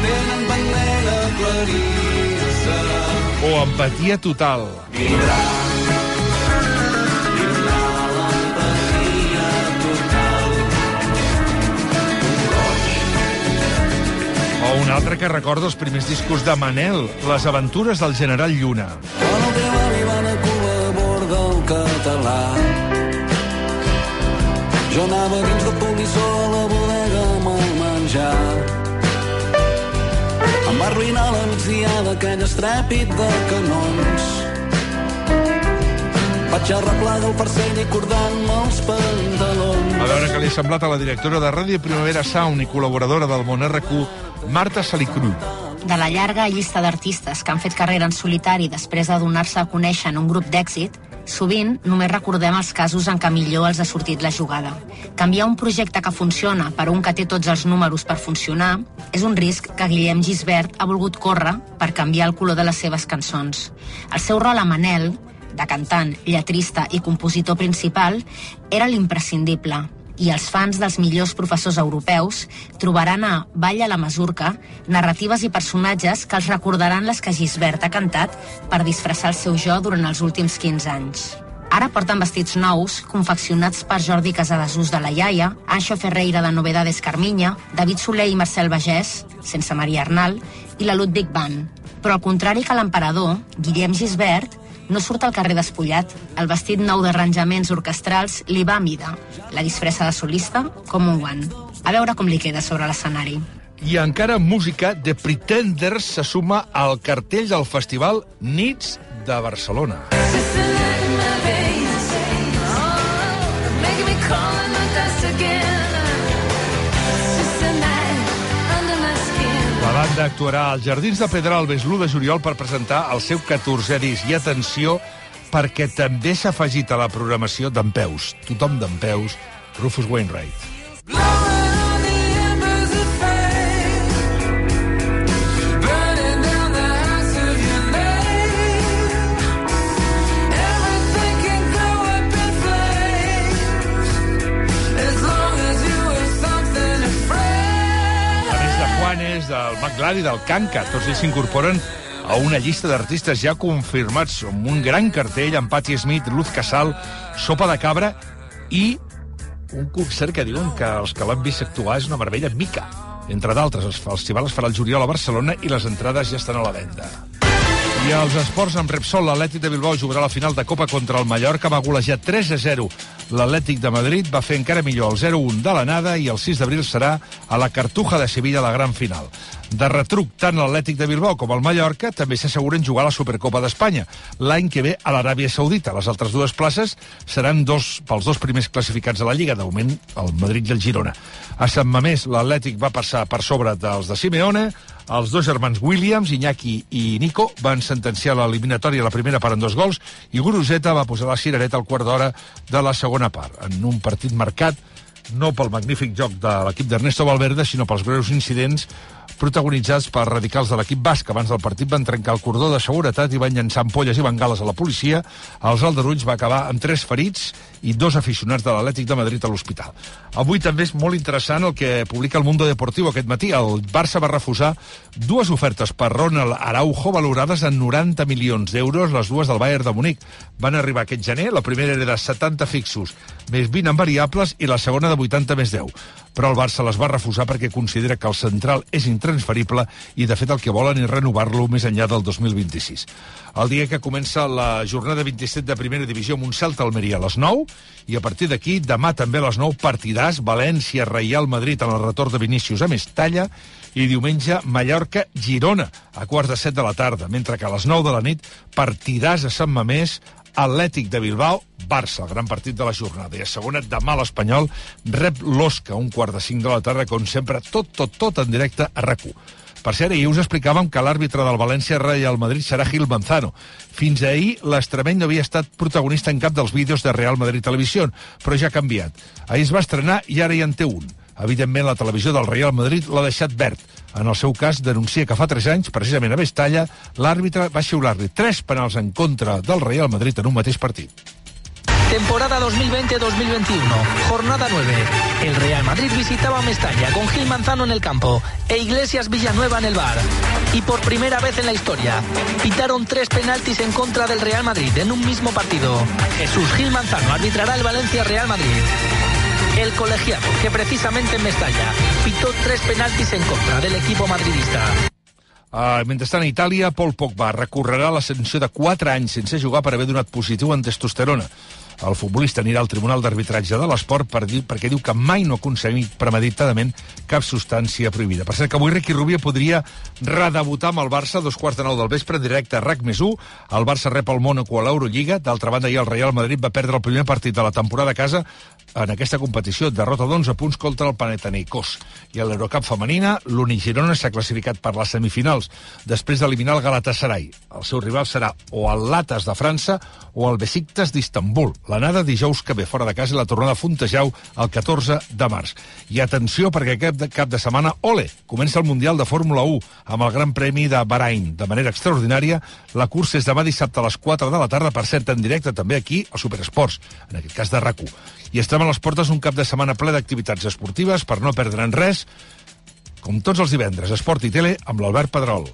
tenen pendent aclarir-se. O Empatia Total. Vindrà, O un altre que recorda els primers discos de Manel, Les aventures del general Lluna. Quan el teu avi va a Cuba a bord del català jo anava dins de polissó a la bodega amb el menjar em va arruïnar la migdiada aquell estrèpit de canons vaig arreplar del farcell i cordant-me els pantalons A veure què li ha semblat a la directora de Ràdio Primavera Sound i col·laboradora del Món RQ, Marta Salicru. De la llarga llista d'artistes que han fet carrera en solitari després de donar-se a conèixer en un grup d'èxit, sovint només recordem els casos en què millor els ha sortit la jugada. Canviar un projecte que funciona per un que té tots els números per funcionar és un risc que Guillem Gisbert ha volgut córrer per canviar el color de les seves cançons. El seu rol a Manel, de cantant, lletrista i compositor principal, era l'imprescindible, i els fans dels millors professors europeus trobaran a Balla la Masurca narratives i personatges que els recordaran les que Gisbert ha cantat per disfressar el seu jo durant els últims 15 anys. Ara porten vestits nous, confeccionats per Jordi Casadesús de la Iaia, Anxo Ferreira de Novedades Carminya, David Soler i Marcel Bagès, sense Maria Arnal, i la Ludwig Band. Però al contrari que l'emperador, Guillem Gisbert no surt al carrer despullat. El vestit nou d'arranjaments orquestrals li va a mida. La disfressa de solista com un guant. A veure com li queda sobre l'escenari. I encara en música, The Pretenders se suma al cartell del festival Nits de Barcelona. Banda actuarà als Jardins de Pedralbes l'1 de juliol per presentar el seu 14è disc. I atenció, perquè també s'ha afegit a la programació d'en Peus, tothom d'en Peus, Rufus Wainwright. Del McLaren i del Canca, tots ells s'incorporen a una llista d'artistes ja confirmats amb un gran cartell amb Patti Smith, Luz Casal, Sopa de Cabra i un concert que diuen que els que l'han vist actuar és una meravella mica. Entre d'altres, el festival es farà el juliol a Barcelona i les entrades ja estan a la venda. I als esports amb Repsol, l'Atlètic de Bilbao jugarà la final de Copa contra el Mallorca, va golejar 3 a 0. L'Atlètic de Madrid va fer encara millor el 0-1 de l'anada i el 6 d'abril serà a la Cartuja de Sevilla la gran final. De retruc, tant l'Atlètic de Bilbao com el Mallorca també s'asseguren jugar a la Supercopa d'Espanya l'any que ve a l'Aràbia Saudita. Les altres dues places seran dos pels dos primers classificats de la Lliga, de moment el Madrid i el Girona. A Sant Mamés, l'Atlètic va passar per sobre dels de Simeone, els dos germans Williams, Iñaki i Nico, van sentenciar l'eliminatòria a la primera part en dos gols i Guruseta va posar la cirereta al quart d'hora de la segona part, en un partit marcat no pel magnífic joc de l'equip d'Ernesto Valverde, sinó pels greus incidents protagonitzats per radicals de l'equip basc. Abans del partit van trencar el cordó de seguretat i van llançar ampolles i bengales a la policia. Els aldarulls va acabar amb tres ferits i dos aficionats de l'Atlètic de Madrid a l'hospital. Avui també és molt interessant el que publica el Mundo Deportivo aquest matí. El Barça va refusar dues ofertes per Ronald Araujo valorades en 90 milions d'euros, les dues del Bayern de Munic. Van arribar aquest gener, la primera era de 70 fixos, més 20 en variables, i la segona de 80 més 10 però el Barça les va refusar perquè considera que el central és intransferible i, de fet, el que volen és renovar-lo més enllà del 2026. El dia que comença la jornada 27 de primera divisió amb un Celta Almeria a les 9 i a partir d'aquí, demà també a les 9 partidars, València, Reial Madrid en el retorn de Vinícius. A Mestalla i diumenge Mallorca-Girona a quarts de set de la tarda, mentre que a les 9 de la nit partidars a Sant Mamés Atlètic de Bilbao, Barça, el gran partit de la jornada. I a segona, demà l'Espanyol rep l'Osca, un quart de cinc de la tarda, com sempre, tot, tot, tot en directe a rac Per cert, ahir us explicàvem que l'àrbitre del València Real Madrid serà Gil Manzano. Fins ahir, l'estremeny no havia estat protagonista en cap dels vídeos de Real Madrid Televisió, però ja ha canviat. Ahir es va estrenar i ara ja en té un. Evidentment, la televisió del Real Madrid l'ha deixat verd. En el seu cas, denuncia que fa 3 anys, precisament a Vestalla, l'àrbitre va xiular-li 3 penals en contra del Real Madrid en un mateix partit. Temporada 2020-2021, jornada 9. El Real Madrid visitaba Mestalla con Gil Manzano en el campo e Iglesias Villanueva en el bar. Y por primera vez en la historia, pitaron tres penaltis en contra del Real Madrid en un mismo partido. Jesús Gil Manzano arbitrará el Valencia-Real Madrid. El colegiado, que precisamente en Mestalla, pitó tres penaltis en contra del equipo madridista. Uh, mentrestant, a Itàlia, Paul Pogba recorrerà la sanció de 4 anys sense jugar per haver donat positiu en testosterona. El futbolista anirà al Tribunal d'Arbitratge de l'Esport per dir, perquè diu que mai no ha consumit premeditadament cap substància prohibida. Per cert, que avui Ricky Rubio podria redebutar amb el Barça a dos quarts de nou del vespre directe a RAC més 1. El Barça rep el Mónaco a l'Eurolliga. D'altra banda, ahir el Real Madrid va perdre el primer partit de la temporada a casa en aquesta competició. Derrota d'11 punts contra el Panathinaikos. I a l'Eurocup femenina, l'Unigirona s'ha classificat per les semifinals després d'eliminar el Galatasaray. El seu rival serà o el Latas de França o el Besiktas d'Istanbul. L'anada dijous que ve fora de casa i la tornada a Fontejau el 14 de març. I atenció perquè de, cap de setmana, ole, comença el Mundial de Fórmula 1 amb el Gran Premi de Bahrain. De manera extraordinària, la cursa és demà dissabte a les 4 de la tarda, per cert, en directe també aquí a Superesports, en aquest cas de rac I estem a les portes un cap de setmana ple d'activitats esportives per no perdre'n res, com tots els divendres, Esport i Tele amb l'Albert Pedrol.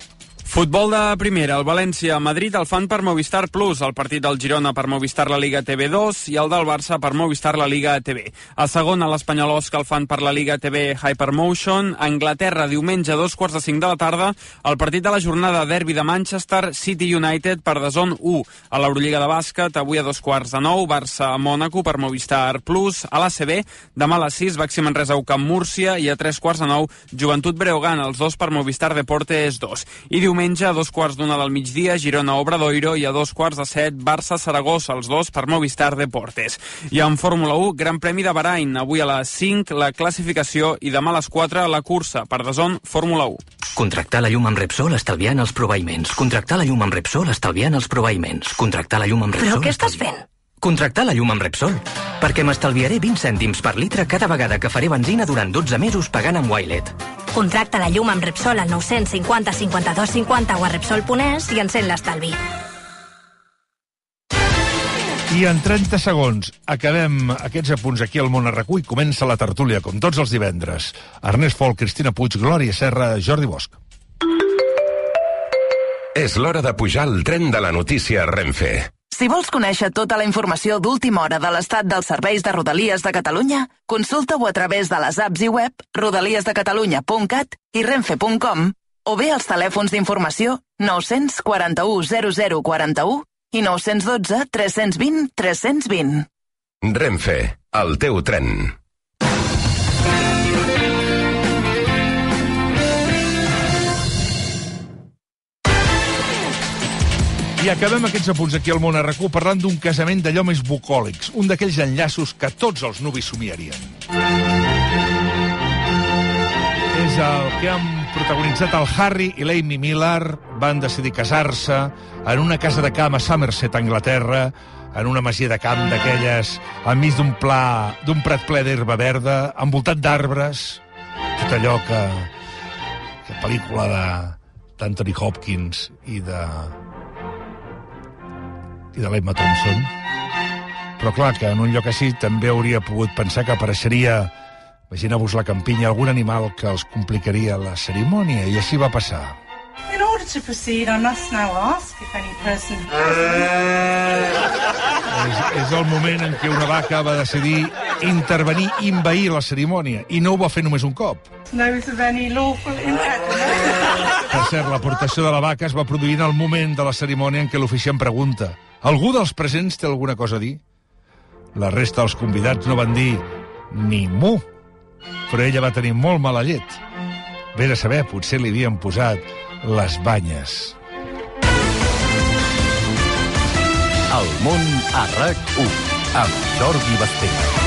Futbol de primera, el València a Madrid el fan per Movistar Plus, el partit del Girona per Movistar la Liga TV2 i el del Barça per Movistar la Liga TV. A segona, l'Espanyol Osca el fan per la Liga TV Hypermotion. A Anglaterra, diumenge a dos quarts de cinc de la tarda, el partit de la jornada derbi de Manchester City United per Dazón 1. A l'Eurolliga de bàsquet, avui a dos quarts de nou, Barça a Mònaco per Movistar Plus. A l'ACB, demà a les 6, Baxi Manresa Camp Múrcia i a tres quarts de nou, Joventut Breogán, els dos per Movistar Deportes 2. I diumenge a dos quarts d'una del migdia, Girona Obradoiro i a dos quarts de set, Barça Saragossa, els dos per Movistar Deportes. I en Fórmula 1, Gran Premi de Bahrain, avui a les 5 la classificació i demà a les 4 la cursa per Dazón Fórmula 1. Contractar la llum amb Repsol estalviant els proveïments. Contractar la llum amb Repsol estalviant els proveïments. Contractar la llum amb Repsol... Però què estàs fent? Contractar la llum amb Repsol. Perquè m'estalviaré 20 cèntims per litre cada vegada que faré benzina durant 12 mesos pagant amb Wilet. Contracta la llum amb Repsol al 950 52 50 o a Repsol.es i encén l'estalvi. I en 30 segons acabem aquests apunts aquí al món a i comença la tertúlia, com tots els divendres. Ernest Fol, Cristina Puig, Glòria Serra, Jordi Bosch. És l'hora de pujar al tren de la notícia Renfe. Si vols conèixer tota la informació d'última hora de l'estat dels serveis de Rodalies de Catalunya, consulta-ho a través de les apps i web rodaliesdecatalunya.cat i renfe.com o bé als telèfons d'informació 941 0041 i 912 320 320. Renfe, el teu tren. I acabem aquests apunts aquí al món a RAC1 parlant d'un casament d'allò més bucòlics, un d'aquells enllaços que tots els nuvis somiarien. És el que han protagonitzat el Harry i l'Amy Miller, van decidir casar-se en una casa de camp a Somerset, Anglaterra, en una masia de camp d'aquelles, enmig d'un pla, d'un prat ple d'herba verda, envoltat d'arbres, tot allò que, que pel·lícula d'Anthony Hopkins i de i de l'Emma Thompson. Però clar que en un lloc així també hauria pogut pensar que apareixeria, imagineu-vos la campinya, algun animal que els complicaria la cerimònia, i així va passar. In order to proceed, I must now ask if any person És, és el moment en què una vaca va decidir intervenir i envair la cerimònia, i no ho va fer només un cop. knows of any lawful impediment. Per cert, l'aportació de la vaca es va produir en el moment de la cerimònia en què l'oficiant pregunta algú dels presents té alguna cosa a dir? La resta dels convidats no van dir ni mu, però ella va tenir molt mala llet. Vés a saber, potser li havien posat les banyes. El món a RAC1 amb Jordi Basté.